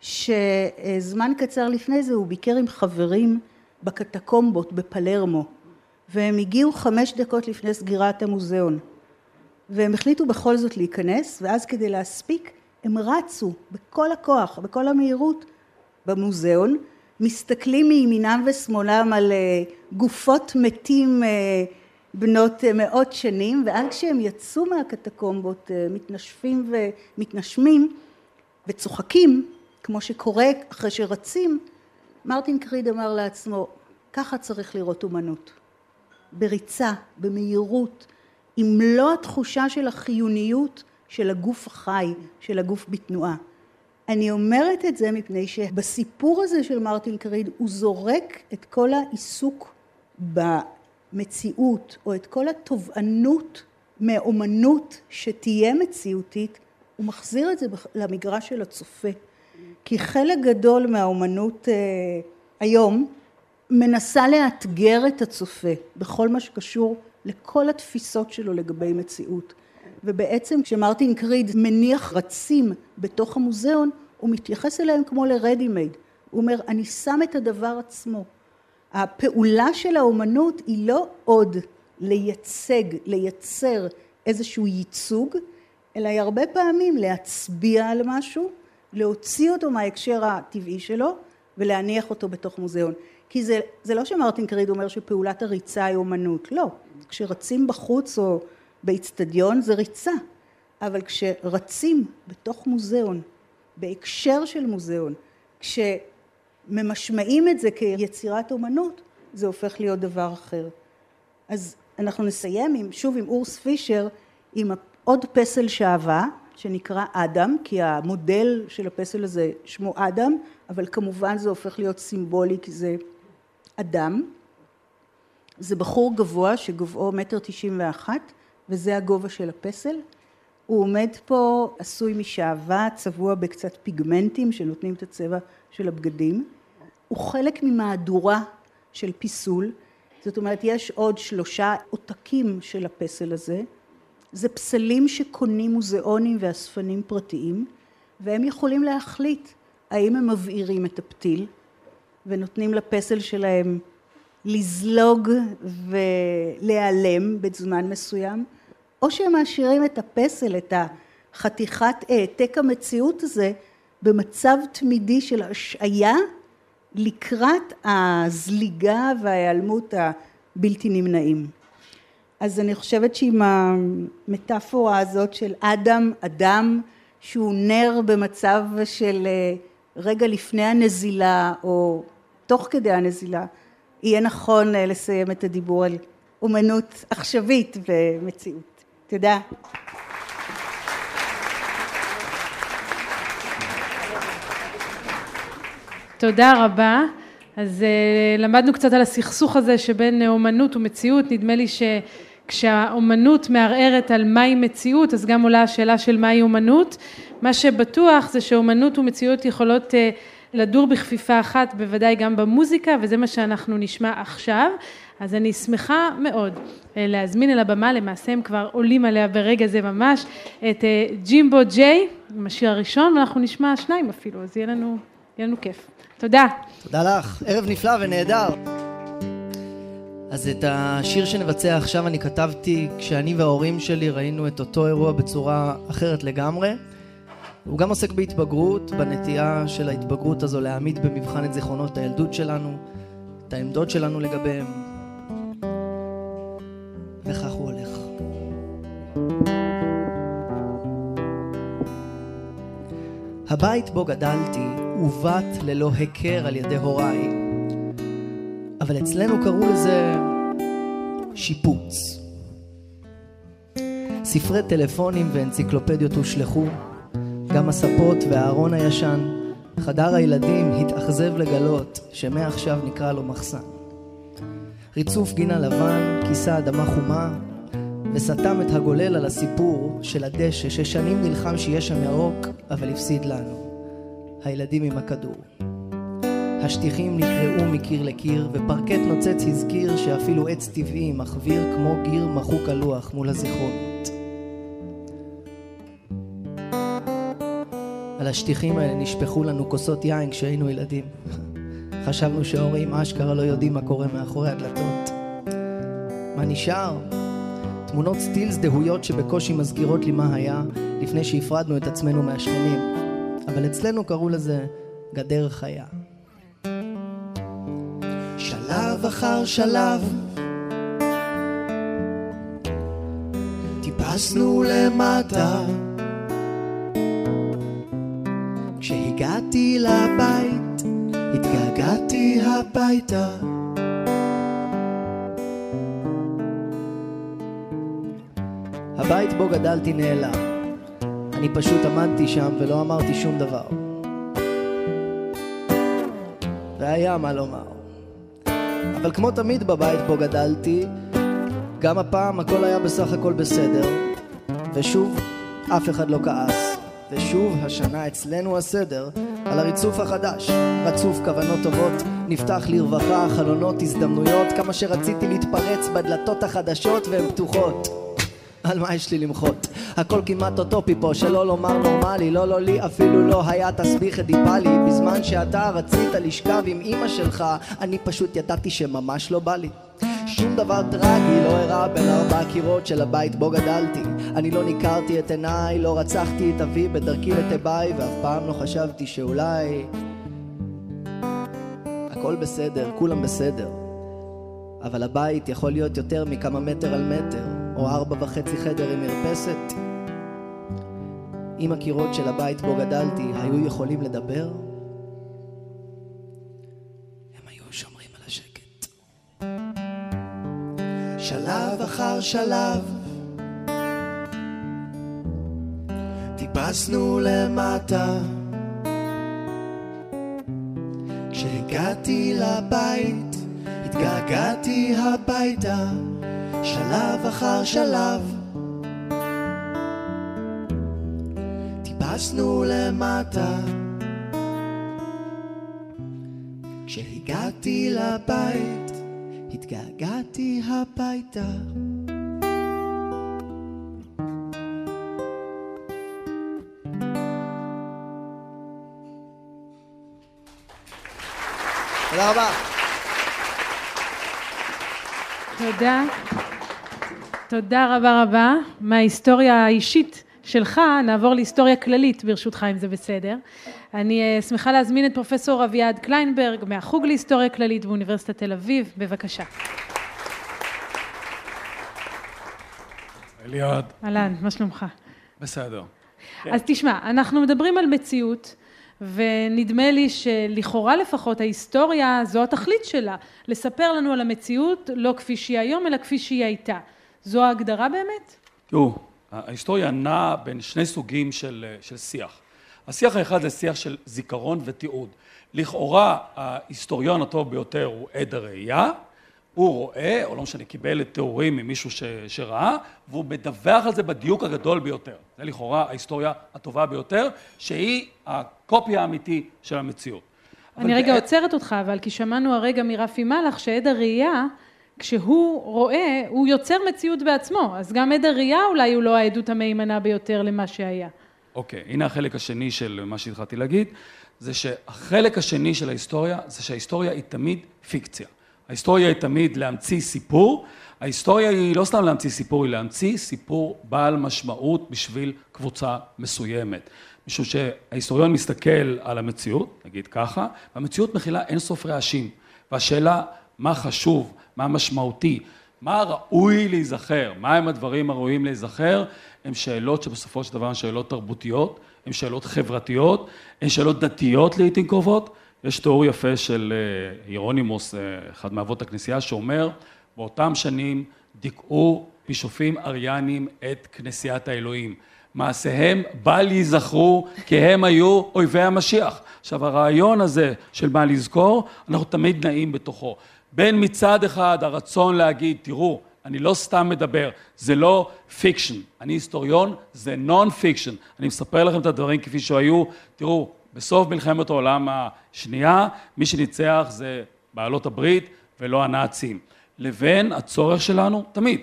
שזמן קצר לפני זה הוא ביקר עם חברים בקטקומבות בפלרמו והם הגיעו חמש דקות לפני סגירת המוזיאון והם החליטו בכל זאת להיכנס ואז כדי להספיק הם רצו בכל הכוח, בכל המהירות במוזיאון, מסתכלים מימינם ושמאלם על אה, גופות מתים אה, בנות אה, מאות שנים, ואז כשהם יצאו מהקטקומבות, מתנשפים ומתנשמים וצוחקים, כמו שקורה אחרי שרצים, מרטין קריד אמר לעצמו, ככה צריך לראות אומנות. בריצה, במהירות, עם מלוא התחושה של החיוניות של הגוף החי, של הגוף בתנועה. אני אומרת את זה מפני שבסיפור הזה של מרטין קריד הוא זורק את כל העיסוק במציאות או את כל התובענות מאומנות שתהיה מציאותית, הוא מחזיר את זה למגרש של הצופה. כי חלק גדול מהאומנות אה, היום מנסה לאתגר את הצופה בכל מה שקשור לכל התפיסות שלו לגבי מציאות. ובעצם כשמרטין קריד מניח רצים בתוך המוזיאון, הוא מתייחס אליהם כמו ל-ready made. הוא אומר, אני שם את הדבר עצמו. הפעולה של האומנות היא לא עוד לייצג, לייצר איזשהו ייצוג, אלא היא הרבה פעמים להצביע על משהו, להוציא אותו מההקשר הטבעי שלו ולהניח אותו בתוך מוזיאון. כי זה, זה לא שמרטין קריד אומר שפעולת הריצה היא אומנות, לא. כשרצים בחוץ או באיצטדיון זה ריצה, אבל כשרצים בתוך מוזיאון, בהקשר של מוזיאון, כשממשמעים את זה כיצירת אומנות, זה הופך להיות דבר אחר. אז אנחנו נסיים עם, שוב עם אורס פישר, עם עוד פסל שעווה, שנקרא אדם, כי המודל של הפסל הזה שמו אדם, אבל כמובן זה הופך להיות סימבולי כי זה אדם. זה בחור גבוה שגובהו מטר תשעים ואחת, וזה הגובה של הפסל. הוא עומד פה עשוי משעווה, צבוע בקצת פיגמנטים שנותנים את הצבע של הבגדים. הוא חלק ממהדורה של פיסול, זאת אומרת יש עוד שלושה עותקים של הפסל הזה. זה פסלים שקונים מוזיאונים ואספנים פרטיים, והם יכולים להחליט האם הם מבעירים את הפתיל ונותנים לפסל שלהם לזלוג ולהיעלם בזמן מסוים, או שהם משאירים את הפסל, את החתיכת העתק המציאות הזה, במצב תמידי של השעיה לקראת הזליגה וההיעלמות הבלתי נמנעים. אז אני חושבת שעם המטאפורה הזאת של אדם, אדם, שהוא נר במצב של אה, רגע לפני הנזילה או תוך כדי הנזילה, יהיה נכון אה, לסיים את הדיבור על אומנות עכשווית ומציאות. תודה. תודה רבה. אז uh, למדנו קצת על הסכסוך הזה שבין אומנות ומציאות, נדמה לי שכשהאומנות מערערת על מהי מציאות, אז גם עולה השאלה של מהי אומנות. מה שבטוח זה שאומנות ומציאות יכולות לדור בכפיפה אחת, בוודאי גם במוזיקה, וזה מה שאנחנו נשמע עכשיו. אז אני שמחה מאוד אה, להזמין אל הבמה, למעשה הם כבר עולים עליה ברגע זה ממש, את ג'ימבו ג'יי, עם השיר הראשון, ואנחנו נשמע שניים אפילו, אז יהיה לנו, יהיה לנו כיף. תודה. תודה לך, ערב נפלא ונהדר. אז את השיר שנבצע עכשיו אני כתבתי כשאני וההורים שלי ראינו את אותו אירוע בצורה אחרת לגמרי. הוא גם עוסק בהתבגרות, בנטייה של ההתבגרות הזו להעמיד במבחן את זיכרונות הילדות שלנו, את העמדות שלנו לגביהם. וכך הוא הולך. הבית בו גדלתי עוות ללא היכר על ידי הוריי, אבל אצלנו קראו לזה שיפוץ. ספרי טלפונים ואנציקלופדיות הושלכו, גם הספות והארון הישן, חדר הילדים התאכזב לגלות שמעכשיו נקרא לו מחסן. ריצוף גינה לבן, כיסה אדמה חומה, וסתם את הגולל על הסיפור של הדשא ששנים נלחם שיהיה שם ירוק, אבל הפסיד לנו. הילדים עם הכדור. השטיחים נקרעו מקיר לקיר, ופרקט נוצץ הזכיר שאפילו עץ טבעי מחוויר כמו גיר מחוק הלוח מול הזיכרונות. על השטיחים האלה נשפכו לנו כוסות יין כשהיינו ילדים. חשבנו שההורים אשכרה לא יודעים מה קורה מאחורי הדלתות. מה נשאר? תמונות סטילס דהויות שבקושי מזכירות לי מה היה לפני שהפרדנו את עצמנו מהשכנים. אבל אצלנו קראו לזה גדר חיה. שלב אחר שלב טיפסנו למטה כשהגעתי לבית, התגעגעתי הביתה. הבית בו גדלתי נעלם. אני פשוט עמדתי שם ולא אמרתי שום דבר. והיה מה לומר. אבל כמו תמיד בבית בו גדלתי, גם הפעם הכל היה בסך הכל בסדר, ושוב אף אחד לא כעס. ושוב השנה אצלנו הסדר על הריצוף החדש, רצוף כוונות טובות, נפתח לרווחה, חלונות, הזדמנויות, כמה שרציתי להתפרץ בדלתות החדשות והן פתוחות. על מה יש לי למחות? הכל כמעט אוטופי פה, שלא לומר נורמלי, לא לא לי אפילו לא היה תסביך אדיפלי, בזמן שאתה רצית לשכב עם אמא שלך, אני פשוט ידעתי שממש לא בא לי. שום דבר טרגי לא אירע בין ארבע הקירות של הבית בו גדלתי. אני לא ניכרתי את עיניי, לא רצחתי את אבי בדרכי לתיבאי, ואף פעם לא חשבתי שאולי... הכל בסדר, כולם בסדר. אבל הבית יכול להיות יותר מכמה מטר על מטר, או ארבע וחצי חדר עם מרפסת. אם הקירות של הבית בו גדלתי היו יכולים לדבר, שלב אחר שלב. טיפסנו למטה. כשהגעתי לבית התגעגעתי הביתה. שלב אחר שלב. טיפסנו למטה. כשהגעתי לבית התגעגעתי הביתה תודה רבה. תודה. תודה רבה רבה. מההיסטוריה האישית שלך נעבור להיסטוריה כללית, ברשותך, אם זה בסדר. אני אה, שמחה להזמין את פרופסור אביעד קליינברג מהחוג להיסטוריה כללית באוניברסיטת תל אביב. בבקשה. אליעד, אהלן, מה שלומך? בסדר. אז תשמע, אנחנו מדברים על מציאות, ונדמה לי שלכאורה לפחות ההיסטוריה זו התכלית שלה, לספר לנו על המציאות לא כפי שהיא היום, אלא כפי שהיא הייתה. זו ההגדרה באמת? תראו, ההיסטוריה נעה בין שני סוגים של, של שיח. השיח האחד זה שיח של זיכרון ותיעוד. לכאורה ההיסטוריון הטוב ביותר הוא עד הראייה, הוא רואה, או לא משנה, קיבל את תיאורים ממישהו ש, שראה, והוא מדווח על זה בדיוק הגדול ביותר. זה לכאורה ההיסטוריה הטובה ביותר, שהיא הקופי האמיתי של המציאות. אני רגע בעת... עוצרת אותך, אבל כי שמענו הרגע מרפי מלאך שעד הראייה, כשהוא רואה, הוא יוצר מציאות בעצמו, אז גם עד הראייה אולי הוא לא העדות המהימנה ביותר למה שהיה. אוקיי, okay, הנה החלק השני של מה שהתחלתי להגיד, זה שהחלק השני של ההיסטוריה, זה שההיסטוריה היא תמיד פיקציה. ההיסטוריה היא תמיד להמציא סיפור, ההיסטוריה היא לא סתם להמציא סיפור, היא להמציא סיפור בעל משמעות בשביל קבוצה מסוימת. משום שההיסטוריון מסתכל על המציאות, נגיד ככה, והמציאות מכילה אין סוף רעשים. והשאלה, מה חשוב, מה משמעותי, מה ראוי להיזכר, מהם הדברים הראויים להיזכר, הן שאלות שבסופו של דבר הן שאלות תרבותיות, הן שאלות חברתיות, הן שאלות דתיות לעיתים קרובות. יש תיאור יפה של הירונימוס, אה, אחד מאבות הכנסייה, שאומר, באותם שנים דיכאו בישופים אריאנים את כנסיית האלוהים. מעשיהם בל ייזכרו כי הם היו אויבי המשיח. עכשיו הרעיון הזה של מה לזכור, אנחנו תמיד נעים בתוכו. בין מצד אחד הרצון להגיד, תראו, אני לא סתם מדבר, זה לא fiction, אני היסטוריון, זה non-fiction, אני מספר לכם את הדברים כפי שהיו, תראו, בסוף מלחמת העולם השנייה, מי שניצח זה בעלות הברית ולא הנאצים. לבין הצורך שלנו, תמיד,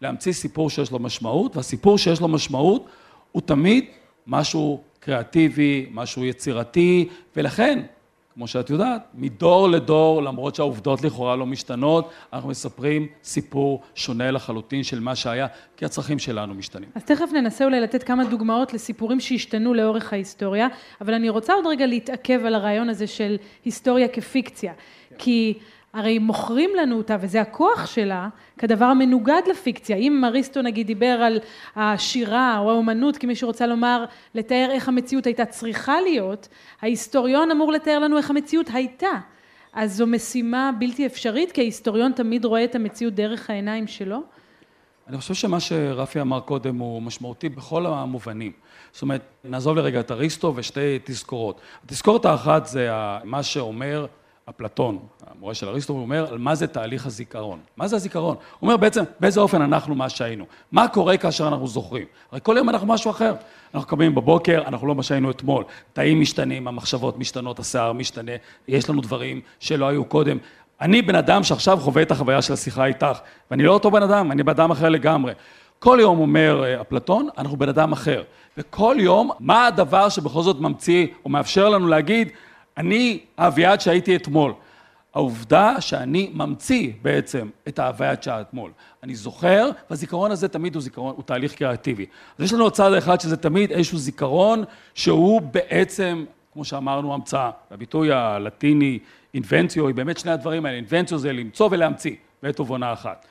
להמציא סיפור שיש לו משמעות, והסיפור שיש לו משמעות הוא תמיד משהו קריאטיבי, משהו יצירתי, ולכן, כמו שאת יודעת, מדור לדור, למרות שהעובדות לכאורה לא משתנות, אנחנו מספרים סיפור שונה לחלוטין של מה שהיה, כי הצרכים שלנו משתנים. אז תכף ננסה אולי לתת כמה דוגמאות לסיפורים שהשתנו לאורך ההיסטוריה, אבל אני רוצה עוד רגע להתעכב על הרעיון הזה של היסטוריה כפיקציה, כי הרי מוכרים לנו אותה, וזה הכוח שלה, כדבר המנוגד לפיקציה. אם אריסטו נגיד דיבר על השירה או האומנות, כי מישהו רוצה לומר, לתאר איך המציאות הייתה צריכה להיות, ההיסטוריון אמור לתאר לנו איך המציאות הייתה. אז זו משימה בלתי אפשרית, כי ההיסטוריון תמיד רואה את המציאות דרך העיניים שלו. אני חושב שמה שרפי אמר קודם הוא משמעותי בכל המובנים. זאת אומרת, נעזוב לרגע את אריסטו ושתי תזכורות. התזכורת האחת זה מה שאומר אפלטון, המורה של אריסטו, הוא אומר על מה זה תהליך הזיכרון. מה זה הזיכרון? הוא אומר בעצם באיזה אופן אנחנו מה שהיינו. מה קורה כאשר אנחנו זוכרים? הרי כל יום אנחנו משהו אחר. אנחנו קמים בבוקר, אנחנו לא מה שהיינו אתמול. תאים משתנים, המחשבות משתנות, השיער משתנה, יש לנו דברים שלא היו קודם. אני בן אדם שעכשיו חווה את החוויה של השיחה איתך, ואני לא אותו בן אדם, אני בן אדם אחר לגמרי. כל יום אומר אה, אפלטון, אנחנו בן אדם אחר. וכל יום, מה הדבר שבכל זאת ממציא או מאפשר לנו להגיד, אני האביעד שהייתי אתמול. העובדה שאני ממציא בעצם את האביעד שהיה אתמול. אני זוכר, והזיכרון הזה תמיד הוא זיכרון, הוא תהליך קריאטיבי. אז יש לנו צד אחד שזה תמיד איזשהו זיכרון שהוא בעצם, כמו שאמרנו, המצאה. הביטוי הלטיני, אינבנציו, היא באמת שני הדברים האלה. אינבנציו זה למצוא ולהמציא, בעת ובעונה אחת.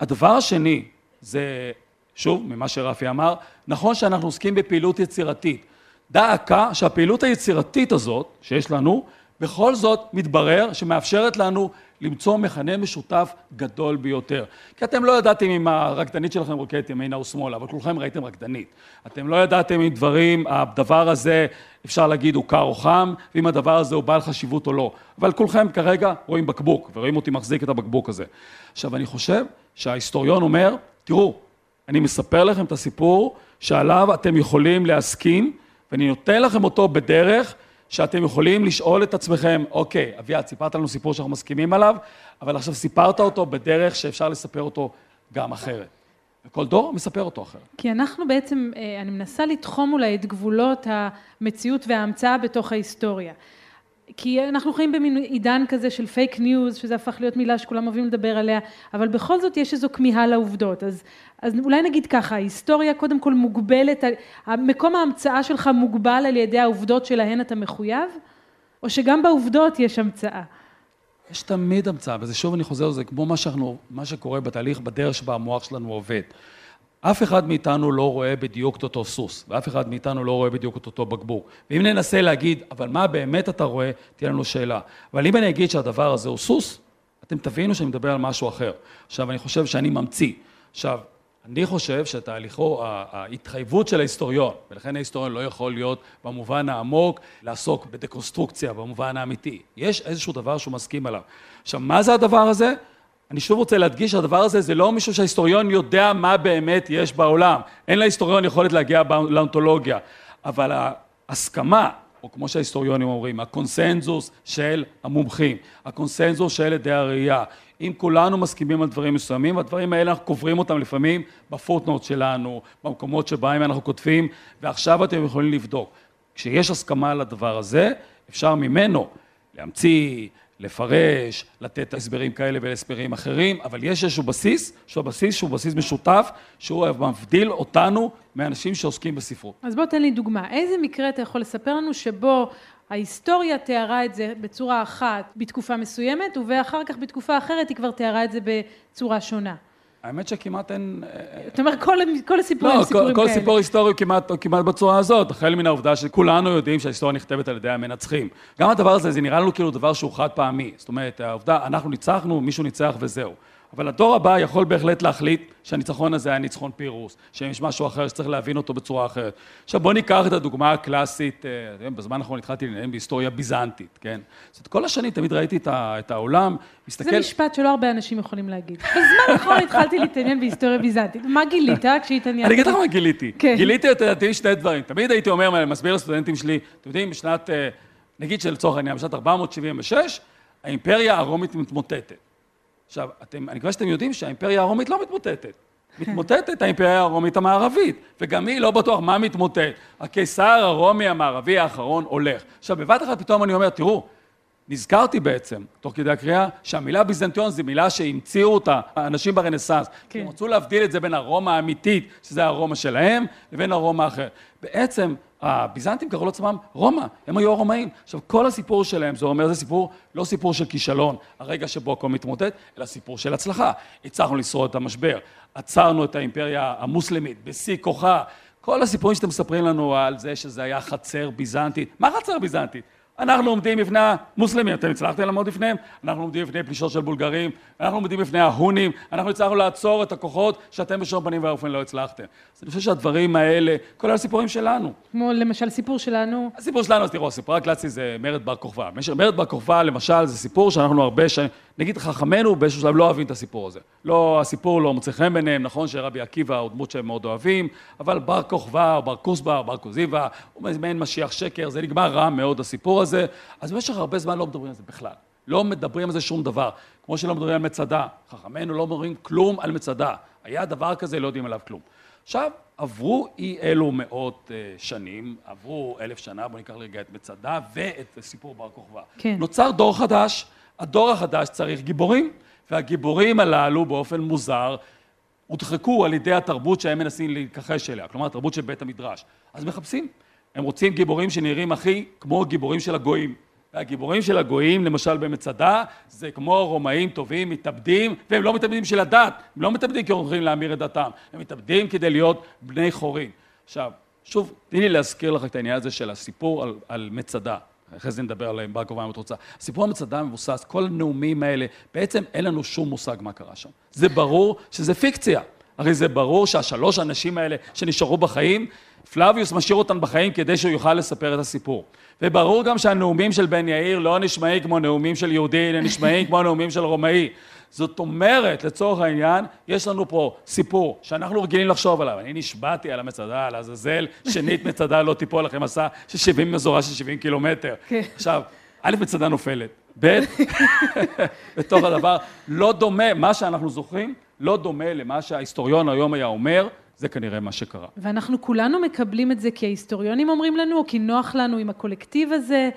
הדבר השני, זה, שוב, ממה שרפי אמר, נכון שאנחנו עוסקים בפעילות יצירתית. דא עקא שהפעילות היצירתית הזאת, שיש לנו, בכל זאת מתברר שמאפשרת לנו למצוא מכנה משותף גדול ביותר. כי אתם לא ידעתם אם הרקדנית שלכם רוקדת ימינה או שמאלה, אבל כולכם ראיתם רקדנית. אתם לא ידעתם אם דברים, הדבר הזה, אפשר להגיד, הוא קר או חם, ואם הדבר הזה הוא בעל חשיבות או לא. אבל כולכם כרגע רואים בקבוק, ורואים אותי מחזיק את הבקבוק הזה. עכשיו, אני חושב שההיסטוריון אומר, תראו, אני מספר לכם את הסיפור שעליו אתם יכולים להסכים, ואני נותן לכם אותו בדרך שאתם יכולים לשאול את עצמכם, אוקיי, אביעד, סיפרת לנו סיפור שאנחנו מסכימים עליו, אבל עכשיו סיפרת אותו בדרך שאפשר לספר אותו גם אחרת. וכל דור מספר אותו אחרת. כי אנחנו בעצם, אה, אני מנסה לתחום אולי את גבולות המציאות וההמצאה בתוך ההיסטוריה. כי אנחנו חיים במין עידן כזה של fake news, שזה הפך להיות מילה שכולם אוהבים לדבר עליה, אבל בכל זאת יש איזו כמיהה לעובדות. אז, אז אולי נגיד ככה, ההיסטוריה קודם כל מוגבלת, מקום ההמצאה שלך מוגבל על ידי העובדות שלהן אתה מחויב, או שגם בעובדות יש המצאה? יש תמיד המצאה, וזה שוב אני חוזר לזה, כמו מה, שאנחנו, מה שקורה בתהליך, בדרך שבה המוח שלנו עובד. אף אחד מאיתנו לא רואה בדיוק את אותו סוס, ואף אחד מאיתנו לא רואה בדיוק את אותו בקבוק. ואם ננסה להגיד, אבל מה באמת אתה רואה, תהיה לנו שאלה. אבל אם אני אגיד שהדבר הזה הוא סוס, אתם תבינו שאני מדבר על משהו אחר. עכשיו, אני חושב שאני ממציא. עכשיו, אני חושב שתהליכו, ההתחייבות של ההיסטוריון, ולכן ההיסטוריון לא יכול להיות במובן העמוק לעסוק בדקונסטרוקציה, במובן האמיתי. יש איזשהו דבר שהוא מסכים עליו. עכשיו, מה זה הדבר הזה? אני שוב רוצה להדגיש שהדבר הזה זה לא מישהו שההיסטוריון יודע מה באמת יש בעולם. אין להיסטוריון יכולת להגיע לאונתולוגיה. אבל ההסכמה, או כמו שההיסטוריונים אומרים, הקונסנזוס של המומחים, הקונסנזוס של עדי הראייה. אם כולנו מסכימים על דברים מסוימים, הדברים האלה אנחנו קוברים אותם לפעמים בפוטנוט שלנו, במקומות שבהם אנחנו כותבים, ועכשיו אתם יכולים לבדוק. כשיש הסכמה על הדבר הזה, אפשר ממנו להמציא, לפרש, לתת הסברים כאלה ולהסברים אחרים, אבל יש איזשהו בסיס, שהוא בסיס שהוא בסיס משותף, שהוא מבדיל אותנו מאנשים שעוסקים בספרות. אז בוא תן לי דוגמה. איזה מקרה אתה יכול לספר לנו שבו ההיסטוריה תיארה את זה בצורה אחת בתקופה מסוימת, ואחר כך בתקופה אחרת היא כבר תיארה את זה בצורה שונה? האמת שכמעט אין... אתה אומר, כל, כל הסיפורים לא, סיפורים כל, כאלה. כל סיפור היסטורי כמעט, כמעט בצורה הזאת, החל מן העובדה שכולנו יודעים שההיסטוריה נכתבת על ידי המנצחים. גם הדבר הזה, זה נראה לנו כאילו דבר שהוא חד פעמי. זאת אומרת, העובדה, אנחנו ניצחנו, מישהו ניצח וזהו. אבל הדור הבא יכול בהחלט להחליט שהניצחון הזה היה ניצחון פירוס, שיש משהו אחר שצריך להבין אותו בצורה אחרת. עכשיו בואו ניקח את הדוגמה הקלאסית, אה, בזמן האחרון התחלתי לנהל בהיסטוריה ביזנטית, כן? זאת כל השנים תמיד ראיתי את העולם, מסתכל... זה משפט שלא הרבה אנשים יכולים להגיד. בזמן האחרון התחלתי להתעניין בהיסטוריה ביזנטית. מה גילית כשהתעניינת? אני אגיד לך מה גיליתי. כן. גיליתי לדעתי שני דברים. תמיד הייתי אומר, מסביר לסטודנטים שלי, אתם יודעים, בשנת, אה, נגיד שלצורך העניין, בשנת 476, האימפריה הרומית מתמוטטת. עכשיו, אתם, אני מקווה שאתם יודעים שהאימפריה הרומית לא מתמוטטת. מתמוטטת האימפריה הרומית המערבית, וגם היא לא בטוח מה מתמוטט. הקיסר הרומי המערבי האחרון הולך. עכשיו, בבת אחת פתאום אני אומר, תראו, נזכרתי בעצם, תוך כדי הקריאה, שהמילה ביזנטיון זו מילה שהמציאו אותה האנשים ברנסאנס. כן. הם רצו להבדיל את זה בין הרומא האמיתית, שזה הרומא שלהם, לבין הרומא האחר. בעצם, הביזנטים קראו לעצמם רומא, הם היו הרומאים. עכשיו, כל הסיפור שלהם, זה אומר, זה סיפור, לא סיפור של כישלון, הרגע שבו הכל מתמוטט, אלא סיפור של הצלחה. הצלחנו לשרוד את המשבר, עצרנו את האימפריה המוסלמית בשיא כוחה. כל הסיפורים שאתם מספרים לנו על זה שזה היה חצר ביזנטית, מה חצר ביזנטית? אנחנו עומדים בפני המוסלמים, אתם הצלחתם לעמוד בפניהם? אנחנו עומדים בפני פלישות של בולגרים, אנחנו עומדים בפני ההונים, אנחנו הצלחנו לעצור את הכוחות שאתם בשום פנים ואופן לא הצלחתם. אני חושב שהדברים האלה, כל הסיפורים שלנו. כמו למשל סיפור שלנו. הסיפור שלנו, אז תראו, הסיפור הקלאסי זה מרד בר כוכבא. מרד בר כוכבא, למשל, זה סיפור שאנחנו הרבה שנים, נגיד חכמינו באיזשהו שלב לא אוהבים את הסיפור הזה. לא, הסיפור לא מוצא חן ביניהם, נכון שרבי עקיבא הוא דמות שהם מאוד אוהבים, אבל בר כוכבא, או בר כוסבא, או בר כוזיבא, הוא מעין משיח שקר, זה נגמר רע מאוד הסיפור הזה, אז במשך הרבה זמן לא מדברים על זה בכלל. לא מדברים על זה שום דבר. כמו שלא מדברים על מצדה. חכמינו לא אומרים כלום על מצדה. היה דבר כזה, לא יודעים עליו כלום. עכשיו, עברו אי אלו מאות uh, שנים, עברו אלף שנה, בואו ניקח רגע את מצדה ואת סיפור בר כוכבא. כן. נוצר דור חדש, הדור החדש צריך גיבורים, והגיבורים הללו באופן מוזר הודחקו על ידי התרבות שהם מנסים להתכחש אליה, כלומר התרבות של בית המדרש. אז מחפשים, הם רוצים גיבורים שנראים הכי כמו גיבורים של הגויים. והגיבורים של הגויים, למשל במצדה, זה כמו רומאים טובים, מתאבדים, והם לא מתאבדים של הדת, הם לא מתאבדים כי הם הולכים להמיר את דתם, הם מתאבדים כדי להיות בני חורין. עכשיו, שוב, תני לי להזכיר לך את העניין הזה של הסיפור על, על מצדה. אחרי זה נדבר עליהם בר כובע אם את רוצה. הסיפור המצדה מבוסס, כל הנאומים האלה, בעצם אין לנו שום מושג מה קרה שם. זה ברור שזה פיקציה. הרי זה ברור שהשלוש האנשים האלה שנשארו בחיים, פלביוס משאיר אותם בחיים כדי שהוא יוכל לספר את הסיפור. וברור גם שהנאומים של בן יאיר לא נשמעים כמו נאומים של יהודי, אלא נשמעים כמו נאומים של רומאי. זאת אומרת, לצורך העניין, יש לנו פה סיפור שאנחנו רגילים לחשוב עליו. אני נשבעתי על המצדה, על עזאזל, שנית מצדה לא תיפול לכם מסע של 70 מזורה של 70 קילומטר. כן. עכשיו, א', מצדה נופלת, ב', בתוך הדבר, לא דומה, מה שאנחנו זוכרים, לא דומה למה שההיסטוריון היום היה אומר, זה כנראה מה שקרה. ואנחנו כולנו מקבלים את זה כי ההיסטוריונים אומרים לנו, או כי נוח לנו עם הקולקטיב הזה?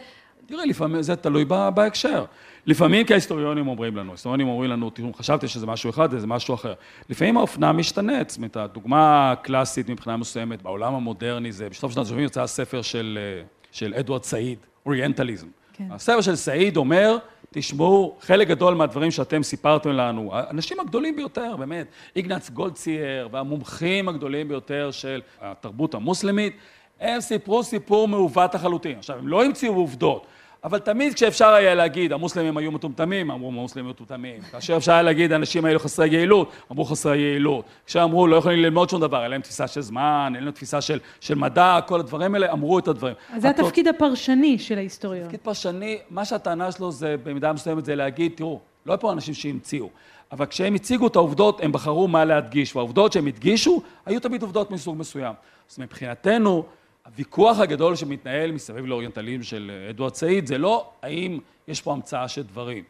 תראה, לפעמים זה תלוי בהקשר. לפעמים כי ההיסטוריונים אומרים לנו, ההיסטוריונים אומרים לנו, תראו, חשבתי שזה משהו אחד, זה משהו אחר. לפעמים האופנה משתנית, זאת אומרת, הדוגמה הקלאסית מבחינה מסוימת בעולם המודרני זה, בשלב שנת ה-70 יוצא הספר של, אה, של אדוארד סעיד, אוריינטליזם. כן. הספר של סעיד אומר, תשמעו, חלק גדול מהדברים שאתם סיפרתם לנו, האנשים הגדולים ביותר, באמת, איגנץ גולדצייר והמומחים הגדולים ביותר של התרבות המוסלמית, הם סיפרו סיפור מעוות לחלוטין. עכשיו, הם לא המציאו עובדות, אבל תמיד כשאפשר היה להגיד, המוסלמים היו מטומטמים, אמרו המוסלמים היו מטומטמים. כאשר אפשר היה להגיד, האנשים האלו חסרי יעילות, אמרו חסרי יעילות. כשאמרו, לא יכולים ללמוד שום דבר, אין להם תפיסה של זמן, אין להם תפיסה של, של מדע, כל הדברים האלה, אמרו את הדברים. אז זה התפקיד הפרשני של ההיסטוריון. תפקיד פרשני, מה שהטענה שלו זה, במידה מסוימת, זה להגיד, תראו, לא היו פה אנשים שהמציאו, אבל כשהם הציגו את העובדות, הם בחרו מה להדגיש, והעובדות שהם הדגישו, היו תמיד עובדות מסוג מסוים. אז מבחינתנו, הוויכוח הגדול שמתנהל מסביב לאוריינטלים של אדוארד סעיד זה לא האם יש פה המצאה של דברים,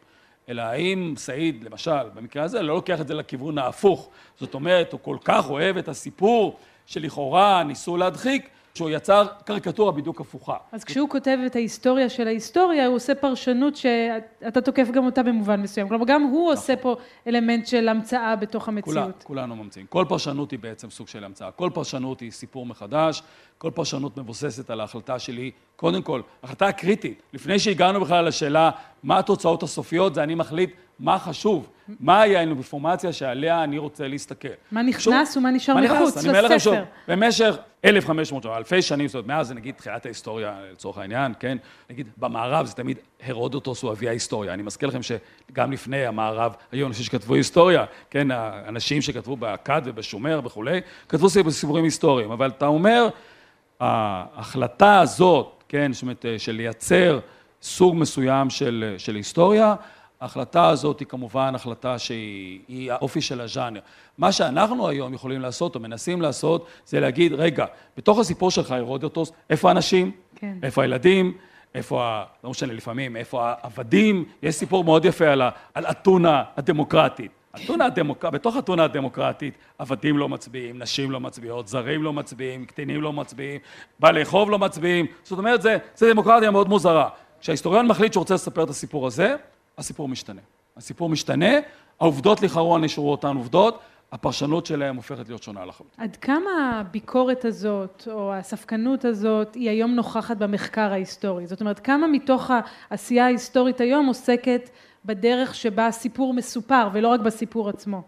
אלא האם סעיד, למשל, במקרה הזה, לא לוקח את זה לכיוון ההפוך. זאת אומרת, הוא כל כך אוהב את הסיפור שלכאורה ניסו להדחיק, שהוא יצר קריקטורה בדיוק הפוכה. אז כשהוא כותב את ההיסטוריה של ההיסטוריה, הוא עושה פרשנות שאתה תוקף גם אותה במובן מסוים. כלומר, גם הוא עושה נכון. פה אלמנט של המצאה בתוך המציאות. כולנו ממציאים. כל פרשנות היא בעצם סוג של המצאה. כל פרשנות היא סיפור מחדש, כל פרשנות מבוססת על ההחלטה שלי. קודם כל, החלטה קריטית. לפני שהגענו בכלל לשאלה מה התוצאות הסופיות, זה אני מחליט מה חשוב, מהי האינפורמציה שעליה אני רוצה להסתכל. מה נכנס שוב, ומה נשאר מחוץ לספר. אני אומר לכם שוב, במשך 1,500 או אלפי שנים, זאת אומרת, מאז זה נגיד תחילת ההיסטוריה לצורך העניין, כן? נגיד, במערב זה תמיד הרודוטוס הוא אבי ההיסטוריה. אני מזכיר לכם שגם לפני המערב היו אנשים שכתבו היסטוריה, כן? האנשים שכתבו באכד ובשומר וכולי, כתבו סיפורים היסטוריים. אבל אתה אומר, ההחלטה הזאת, כן, זאת אומרת, של לייצר סוג מסוים של, של היסטוריה, ההחלטה הזאת היא כמובן החלטה שהיא האופי של הז'אנר. מה שאנחנו היום יכולים לעשות, או מנסים לעשות, זה להגיד, רגע, בתוך הסיפור שלך, הרודוטוס, איפה האנשים? כן. איפה הילדים? איפה, ה... לא משנה לפעמים, איפה העבדים? יש סיפור מאוד יפה על, ה... על אתונה הדמוקרטית. אתונה הדמוק... בתוך אתונה הדמוקרטית, עבדים לא מצביעים, נשים לא מצביעות, זרים לא מצביעים, קטינים לא מצביעים, בעלי חוב לא מצביעים, זאת אומרת, זה, זה דמוקרטיה מאוד מוזרה. כשההיסטוריון מחליט שהוא רוצה לספר את הסיפור הזה, הסיפור משתנה. הסיפור משתנה, העובדות לכאורה נשארו אותן עובדות, הפרשנות שלהם הופכת להיות שונה לחלוטין. עד כמה הביקורת הזאת, או הספקנות הזאת, היא היום נוכחת במחקר ההיסטורי? זאת אומרת, כמה מתוך העשייה ההיסטורית היום עוסקת בדרך שבה הסיפור מסופר, ולא רק בסיפור עצמו?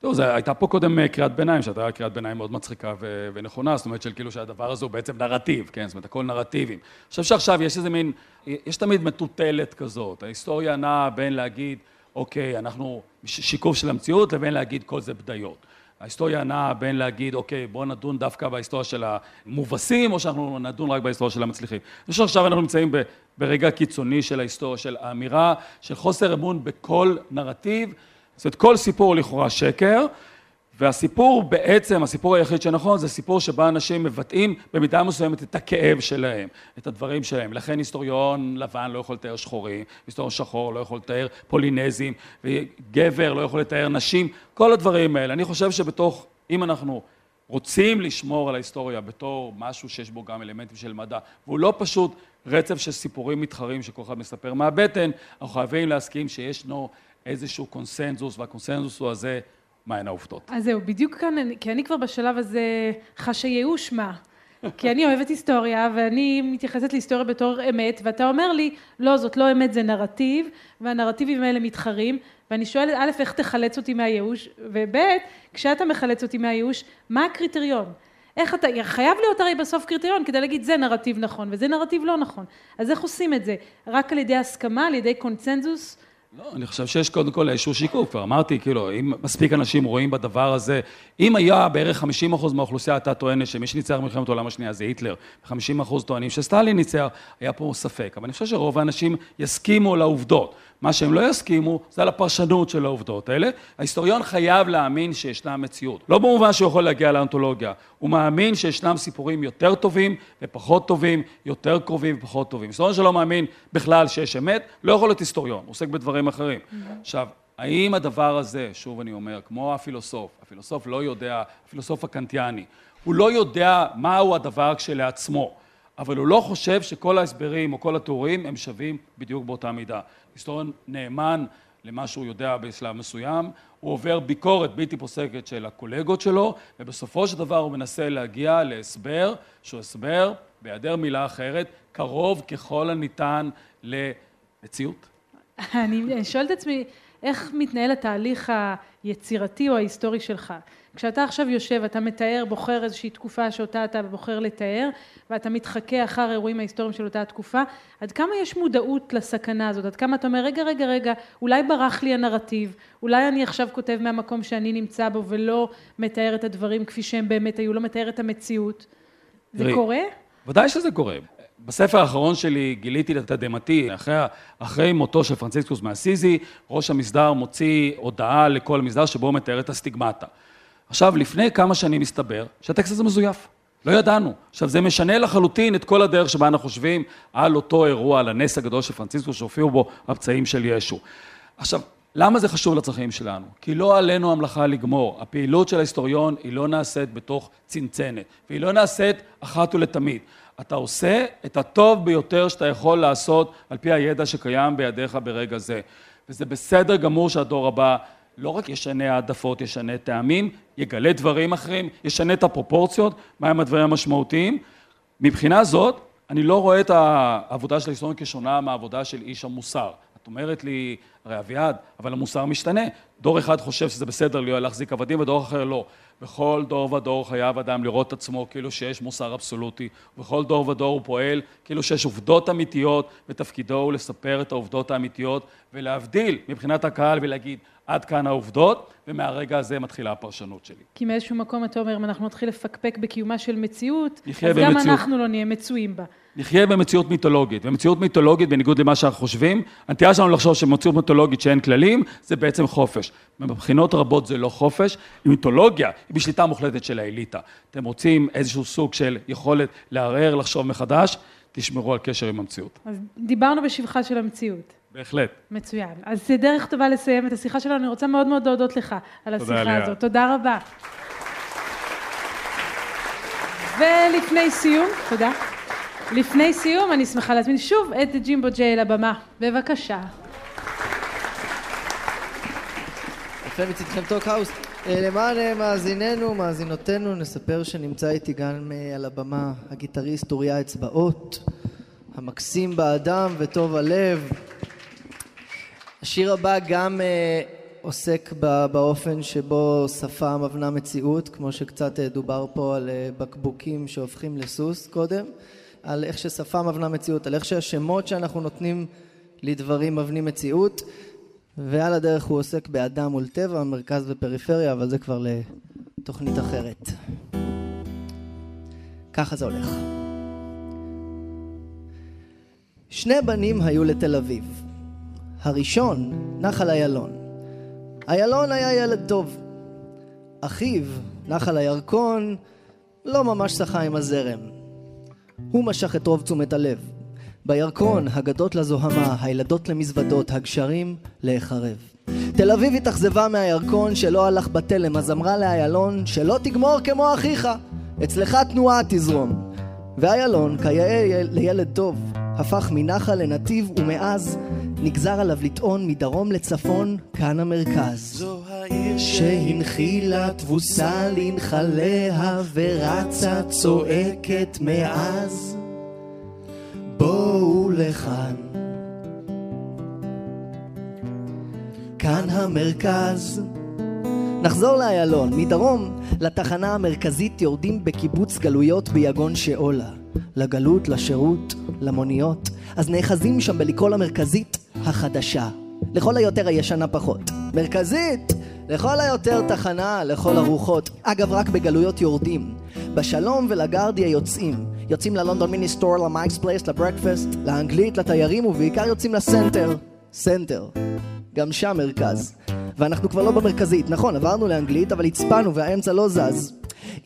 תראו, הייתה פה קודם אה, קריאת ביניים, שהייתה קריאת ביניים מאוד מצחיקה ו- ונכונה, זאת אומרת של כאילו שהדבר הזה הוא בעצם נרטיב, כן? זאת אומרת, הכל נרטיבים. אני חושב שעכשיו יש איזה מין, יש תמיד מטוטלת כזאת. ההיסטוריה נעה בין להגיד, אוקיי, אנחנו שיקוף של המציאות, לבין להגיד כל זה בדיות. ההיסטוריה נעה בין להגיד, אוקיי, בואו נדון דווקא בהיסטוריה של המובסים, או שאנחנו נדון רק בהיסטוריה של המצליחים. אני חושב שעכשיו אנחנו נמצאים ברגע קיצוני של ההיסטוריה, של האמירה, של חוסר אמון בכל נרטיב. זאת אומרת, כל סיפור לכאורה שקר, והסיפור בעצם, הסיפור היחיד שנכון, זה סיפור שבה אנשים מבטאים במידה מסוימת את הכאב שלהם, את הדברים שלהם. לכן היסטוריון לבן לא יכול לתאר שחורים, היסטוריון שחור לא יכול לתאר פולינזים, וגבר לא יכול לתאר נשים, כל הדברים האלה. אני חושב שבתוך, אם אנחנו רוצים לשמור על ההיסטוריה בתור משהו שיש בו גם אלמנטים של מדע, והוא לא פשוט רצף של סיפורים מתחרים שכל אחד מספר מהבטן, אנחנו חייבים להסכים שישנו איזשהו קונסנזוס, והקונסנזוס הוא הזה, מהן העובדות. אז זהו, בדיוק כאן, כי אני כבר בשלב הזה חשה ייאוש מה. כי אני אוהבת היסטוריה, ואני מתייחסת להיסטוריה בתור אמת, ואתה אומר לי, לא, זאת לא אמת, זה נרטיב, והנרטיבים האלה מתחרים, ואני שואלת, א', איך תחלץ אותי מהייאוש, וב', כשאתה מחלץ אותי מהייאוש, מה הקריטריון? איך אתה, חייב להיות הרי בסוף קריטריון כדי להגיד זה נרטיב נכון וזה נרטיב לא נכון. אז איך עושים את זה? רק על ידי הסכמה, על ידי קונצנזוס? לא, אני חושב שיש קודם כל איזשהו שיקוף, כבר אמרתי, כאילו, אם מספיק אנשים רואים בדבר הזה, אם היה בערך 50% מהאוכלוסייה הייתה טוענת שמי שניצח במלחמת העולם השנייה זה היטלר, 50% טוענים שסטלין ניצח, היה פה ספק. אבל אני חושב שרוב האנשים יסכימו לעובדות. מה שהם לא יסכימו זה על הפרשנות של העובדות האלה. ההיסטוריון חייב להאמין שישנה מציאות. לא במובן שהוא יכול להגיע לאנתולוגיה, הוא מאמין שישנם סיפורים יותר טובים ופחות טובים, יותר קרובים ופחות טובים. היסטוריון שלא מאמין בכלל שיש אמת, לא יכול להיות היסטוריון, הוא עוסק בדברים אחרים. עכשיו, האם הדבר הזה, שוב אני אומר, כמו הפילוסוף, הפילוסוף לא יודע, הפילוסוף הקנטיאני, הוא לא יודע מהו הדבר כשלעצמו. אבל הוא לא חושב שכל ההסברים או כל התיאורים הם שווים בדיוק באותה מידה. היסטוריון נאמן למה שהוא יודע בשלב מסוים, הוא עובר ביקורת בלתי פוסקת של הקולגות שלו, ובסופו של דבר הוא מנסה להגיע להסבר, שהוא הסבר, בהיעדר מילה אחרת, קרוב ככל הניתן למציאות. אני שואלת את עצמי, איך מתנהל התהליך היצירתי או ההיסטורי שלך? כשאתה עכשיו יושב, אתה מתאר, בוחר איזושהי תקופה שאותה אתה בוחר לתאר, ואתה מתחכה אחר האירועים ההיסטוריים של אותה התקופה, עד כמה יש מודעות לסכנה הזאת? עד כמה אתה אומר, רגע, רגע, רגע, אולי ברח לי הנרטיב, אולי אני עכשיו כותב מהמקום שאני נמצא בו ולא מתאר את הדברים כפי שהם באמת היו, לא מתאר את המציאות. זה ראי, קורה? ודאי שזה קורה. בספר האחרון שלי גיליתי לתדהמתי, אחרי, אחרי מותו של פרנציסקוס מאסיזי, ראש המסדר מוציא הודעה לכל המסדר שבו הוא מתאר את הסטיגמטה. עכשיו, לפני כמה שנים מסתבר שהטקסט הזה מזויף. לא ידענו. עכשיו, זה משנה לחלוטין את כל הדרך שבה אנחנו חושבים על אותו אירוע, על הנס הגדול של פרנציסקוס, שהופיעו בו הפצעים של ישו. עכשיו, למה זה חשוב לצרכים שלנו? כי לא עלינו המלאכה לגמור. הפעילות של ההיסטוריון היא לא נעשית בתוך צנצנת, והיא לא נעשית אחת ולתמיד. אתה עושה את הטוב ביותר שאתה יכול לעשות על פי הידע שקיים בידיך ברגע זה. וזה בסדר גמור שהדור הבא לא רק ישנה העדפות, ישנה טעמים, יגלה דברים אחרים, ישנה את הפרופורציות, מהם הדברים המשמעותיים. מבחינה זאת, אני לא רואה את העבודה של ההיסטוריה כשונה מהעבודה של איש המוסר. את אומרת לי, הרי אביעד, אבל המוסר משתנה. דור אחד חושב שזה בסדר להחזיק עבדים ודור אחר לא. בכל דור ודור חייב אדם לראות את עצמו כאילו שיש מוסר אבסולוטי. בכל דור ודור הוא פועל כאילו שיש עובדות אמיתיות, ותפקידו הוא לספר את העובדות האמיתיות ולהבדיל מבחינת הקהל ולהגיד עד כאן העובדות, ומהרגע הזה מתחילה הפרשנות שלי. כי מאיזשהו מקום אתה אומר, אם אנחנו נתחיל לפקפק בקיומה של מציאות, אז במציאות. גם אנחנו לא נהיה מצויים בה. נחיה במציאות מיתולוגית, ומציאות מיתולוגית, בניגוד למה שאנחנו חושבים, הנטייה שלנו לחשוב שמציאות מיתולוגית שאין כללים, זה בעצם חופש. מבחינות רבות זה לא חופש, מיתולוגיה היא בשליטה מוחלטת של האליטה. אתם רוצים איזשהו סוג של יכולת לערער, לחשוב מחדש, תשמרו על קשר עם המציאות. אז דיברנו בשבחה של המציאות. בהחלט. מצוין. אז זה דרך טובה לסיים את השיחה שלנו, אני רוצה מאוד מאוד להודות לך על השיחה תודה הזאת. תודה רבה. ולפני סיום, תודה. לפני סיום, אני שמחה להזמין שוב את ג'ימבו ג'יי לבמה. בבקשה. יפה מצדכם טוקהאוס. אה, למען אה, מאזיננו, מאזינותינו, נספר שנמצא איתי גם אה, על הבמה הגיטריסט אוריה אצבעות, המקסים באדם וטוב הלב. השיר הבא גם עוסק באופן שבו שפה מבנה מציאות, כמו שקצת דובר פה על בקבוקים שהופכים לסוס קודם, על איך ששפה מבנה מציאות, על איך שהשמות שאנחנו נותנים לדברים מבנים מציאות. ועל הדרך הוא עוסק באדם מול טבע, מרכז ופריפריה, אבל זה כבר לתוכנית אחרת. ככה זה הולך. שני בנים היו לתל אביב. הראשון, נחל איילון. איילון היה ילד טוב. אחיו, נחל הירקון, לא ממש שחה עם הזרם. הוא משך את רוב תשומת הלב. בירקון, הגדות לזוהמה, הילדות למזוודות, הגשרים להיחרב. תל אביב התאכזבה מהירקון שלא הלך בתלם, אז אמרה לאיילון שלא תגמור כמו אחיך, אצלך תנועה תזרום. ואיילון, כיאה לילד טוב, הפך מנחל לנתיב ומאז נגזר עליו לטעון מדרום לצפון, כאן המרכז. זו העיר שהנחילה תבוסה לנחליה ורצה צועקת מאז. בואו לכאן. כאן המרכז. נחזור לאיילון, מדרום לתחנה המרכזית יורדים בקיבוץ גלויות ביגון שאולה. לגלות, לשירות, למוניות. אז נאחזים שם בלקרוא למרכזית החדשה. לכל היותר הישנה פחות. מרכזית! לכל היותר תחנה, לכל הרוחות. אגב, רק בגלויות יורדים. בשלום ולגרדיה יוצאים. יוצאים ל London Ministore, ל Mike's Place, ל breakfast, לאנגלית, לתיירים, ובעיקר יוצאים ל center. center. גם שם מרכז. ואנחנו כבר לא במרכזית. נכון, עברנו לאנגלית, אבל הצפנו והאמצע לא זז.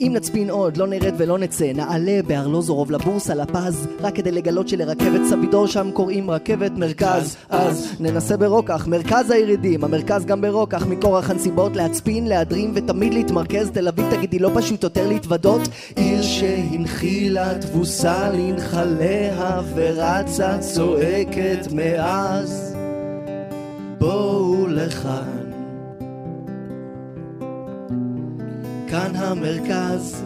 אם נצפין עוד, לא נרד ולא נצא, נעלה בארלוזורוב לבורסה לפז, רק כדי לגלות שלרכבת סבידור שם קוראים רכבת מרכז. אז ננסה ברוקח, מרכז הירידים, המרכז גם ברוקח, מכורח הנסיבות להצפין, להדרים ותמיד להתמרכז, תל אביב תגידי לא פשוט יותר להתוודות, עיר שהנחילה תבוסה לנחליה ורצה צועקת מאז. בואו לכאן כאן המרכז,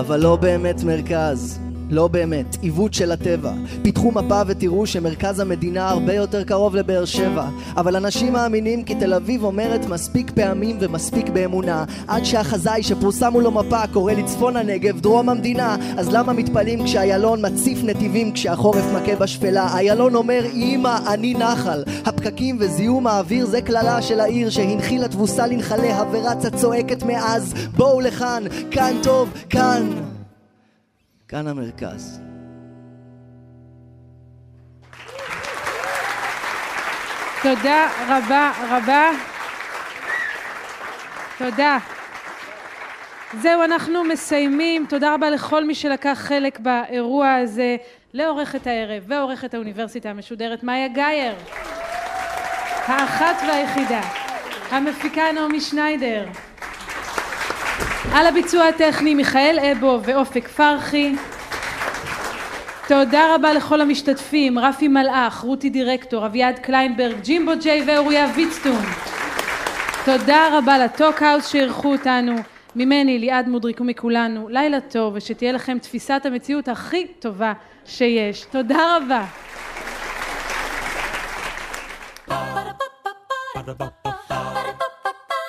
אבל לא באמת מרכז. לא באמת, עיוות של הטבע. פיתחו מפה ותראו שמרכז המדינה הרבה יותר קרוב לבאר שבע. אבל אנשים מאמינים כי תל אביב אומרת מספיק פעמים ומספיק באמונה. עד שהחזאי שפורסם מולו מפה קורא לצפון הנגב, דרום המדינה. אז למה מתפלאים כשאיילון מציף נתיבים כשהחורף מכה בשפלה? איילון אומר אמא אני נחל. הפקקים וזיהום האוויר זה קללה של העיר שהנחילה תבוסה לנחליה ורצה צועקת מאז. בואו לכאן, כאן טוב, כאן. כאן המרכז. תודה רבה רבה. תודה. זהו, אנחנו מסיימים. תודה רבה לכל מי שלקח חלק באירוע הזה, לעורכת הערב ועורכת האוניברסיטה המשודרת מאיה גאייר, האחת והיחידה, המפיקה נעמי שניידר, על הביצוע הטכני מיכאל אבו ואופק פרחי. תודה רבה לכל המשתתפים, רפי מלאך, רותי דירקטור, אביעד קליינברג, ג'ימבו ג'יי ואוריה ויצטון. תודה רבה ל Talk House שאירחו אותנו, ממני ליעד מודריק ומכולנו, לילה טוב ושתהיה לכם תפיסת המציאות הכי טובה שיש. תודה רבה.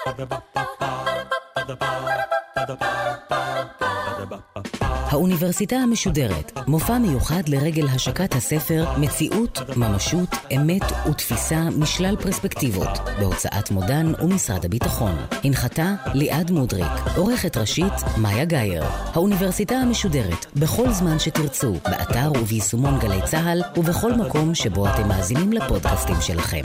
Ba-da-ba-ba-ba. האוניברסיטה המשודרת, מופע מיוחד לרגל השקת הספר מציאות, ממשות, אמת ותפיסה משלל פרספקטיבות, בהוצאת מודן ומשרד הביטחון. הנחתה ליעד מודריק, עורכת ראשית מאיה גאייר. האוניברסיטה המשודרת, בכל זמן שתרצו, באתר וביישומון גלי צה"ל ובכל מקום שבו אתם מאזינים לפודקאסטים שלכם.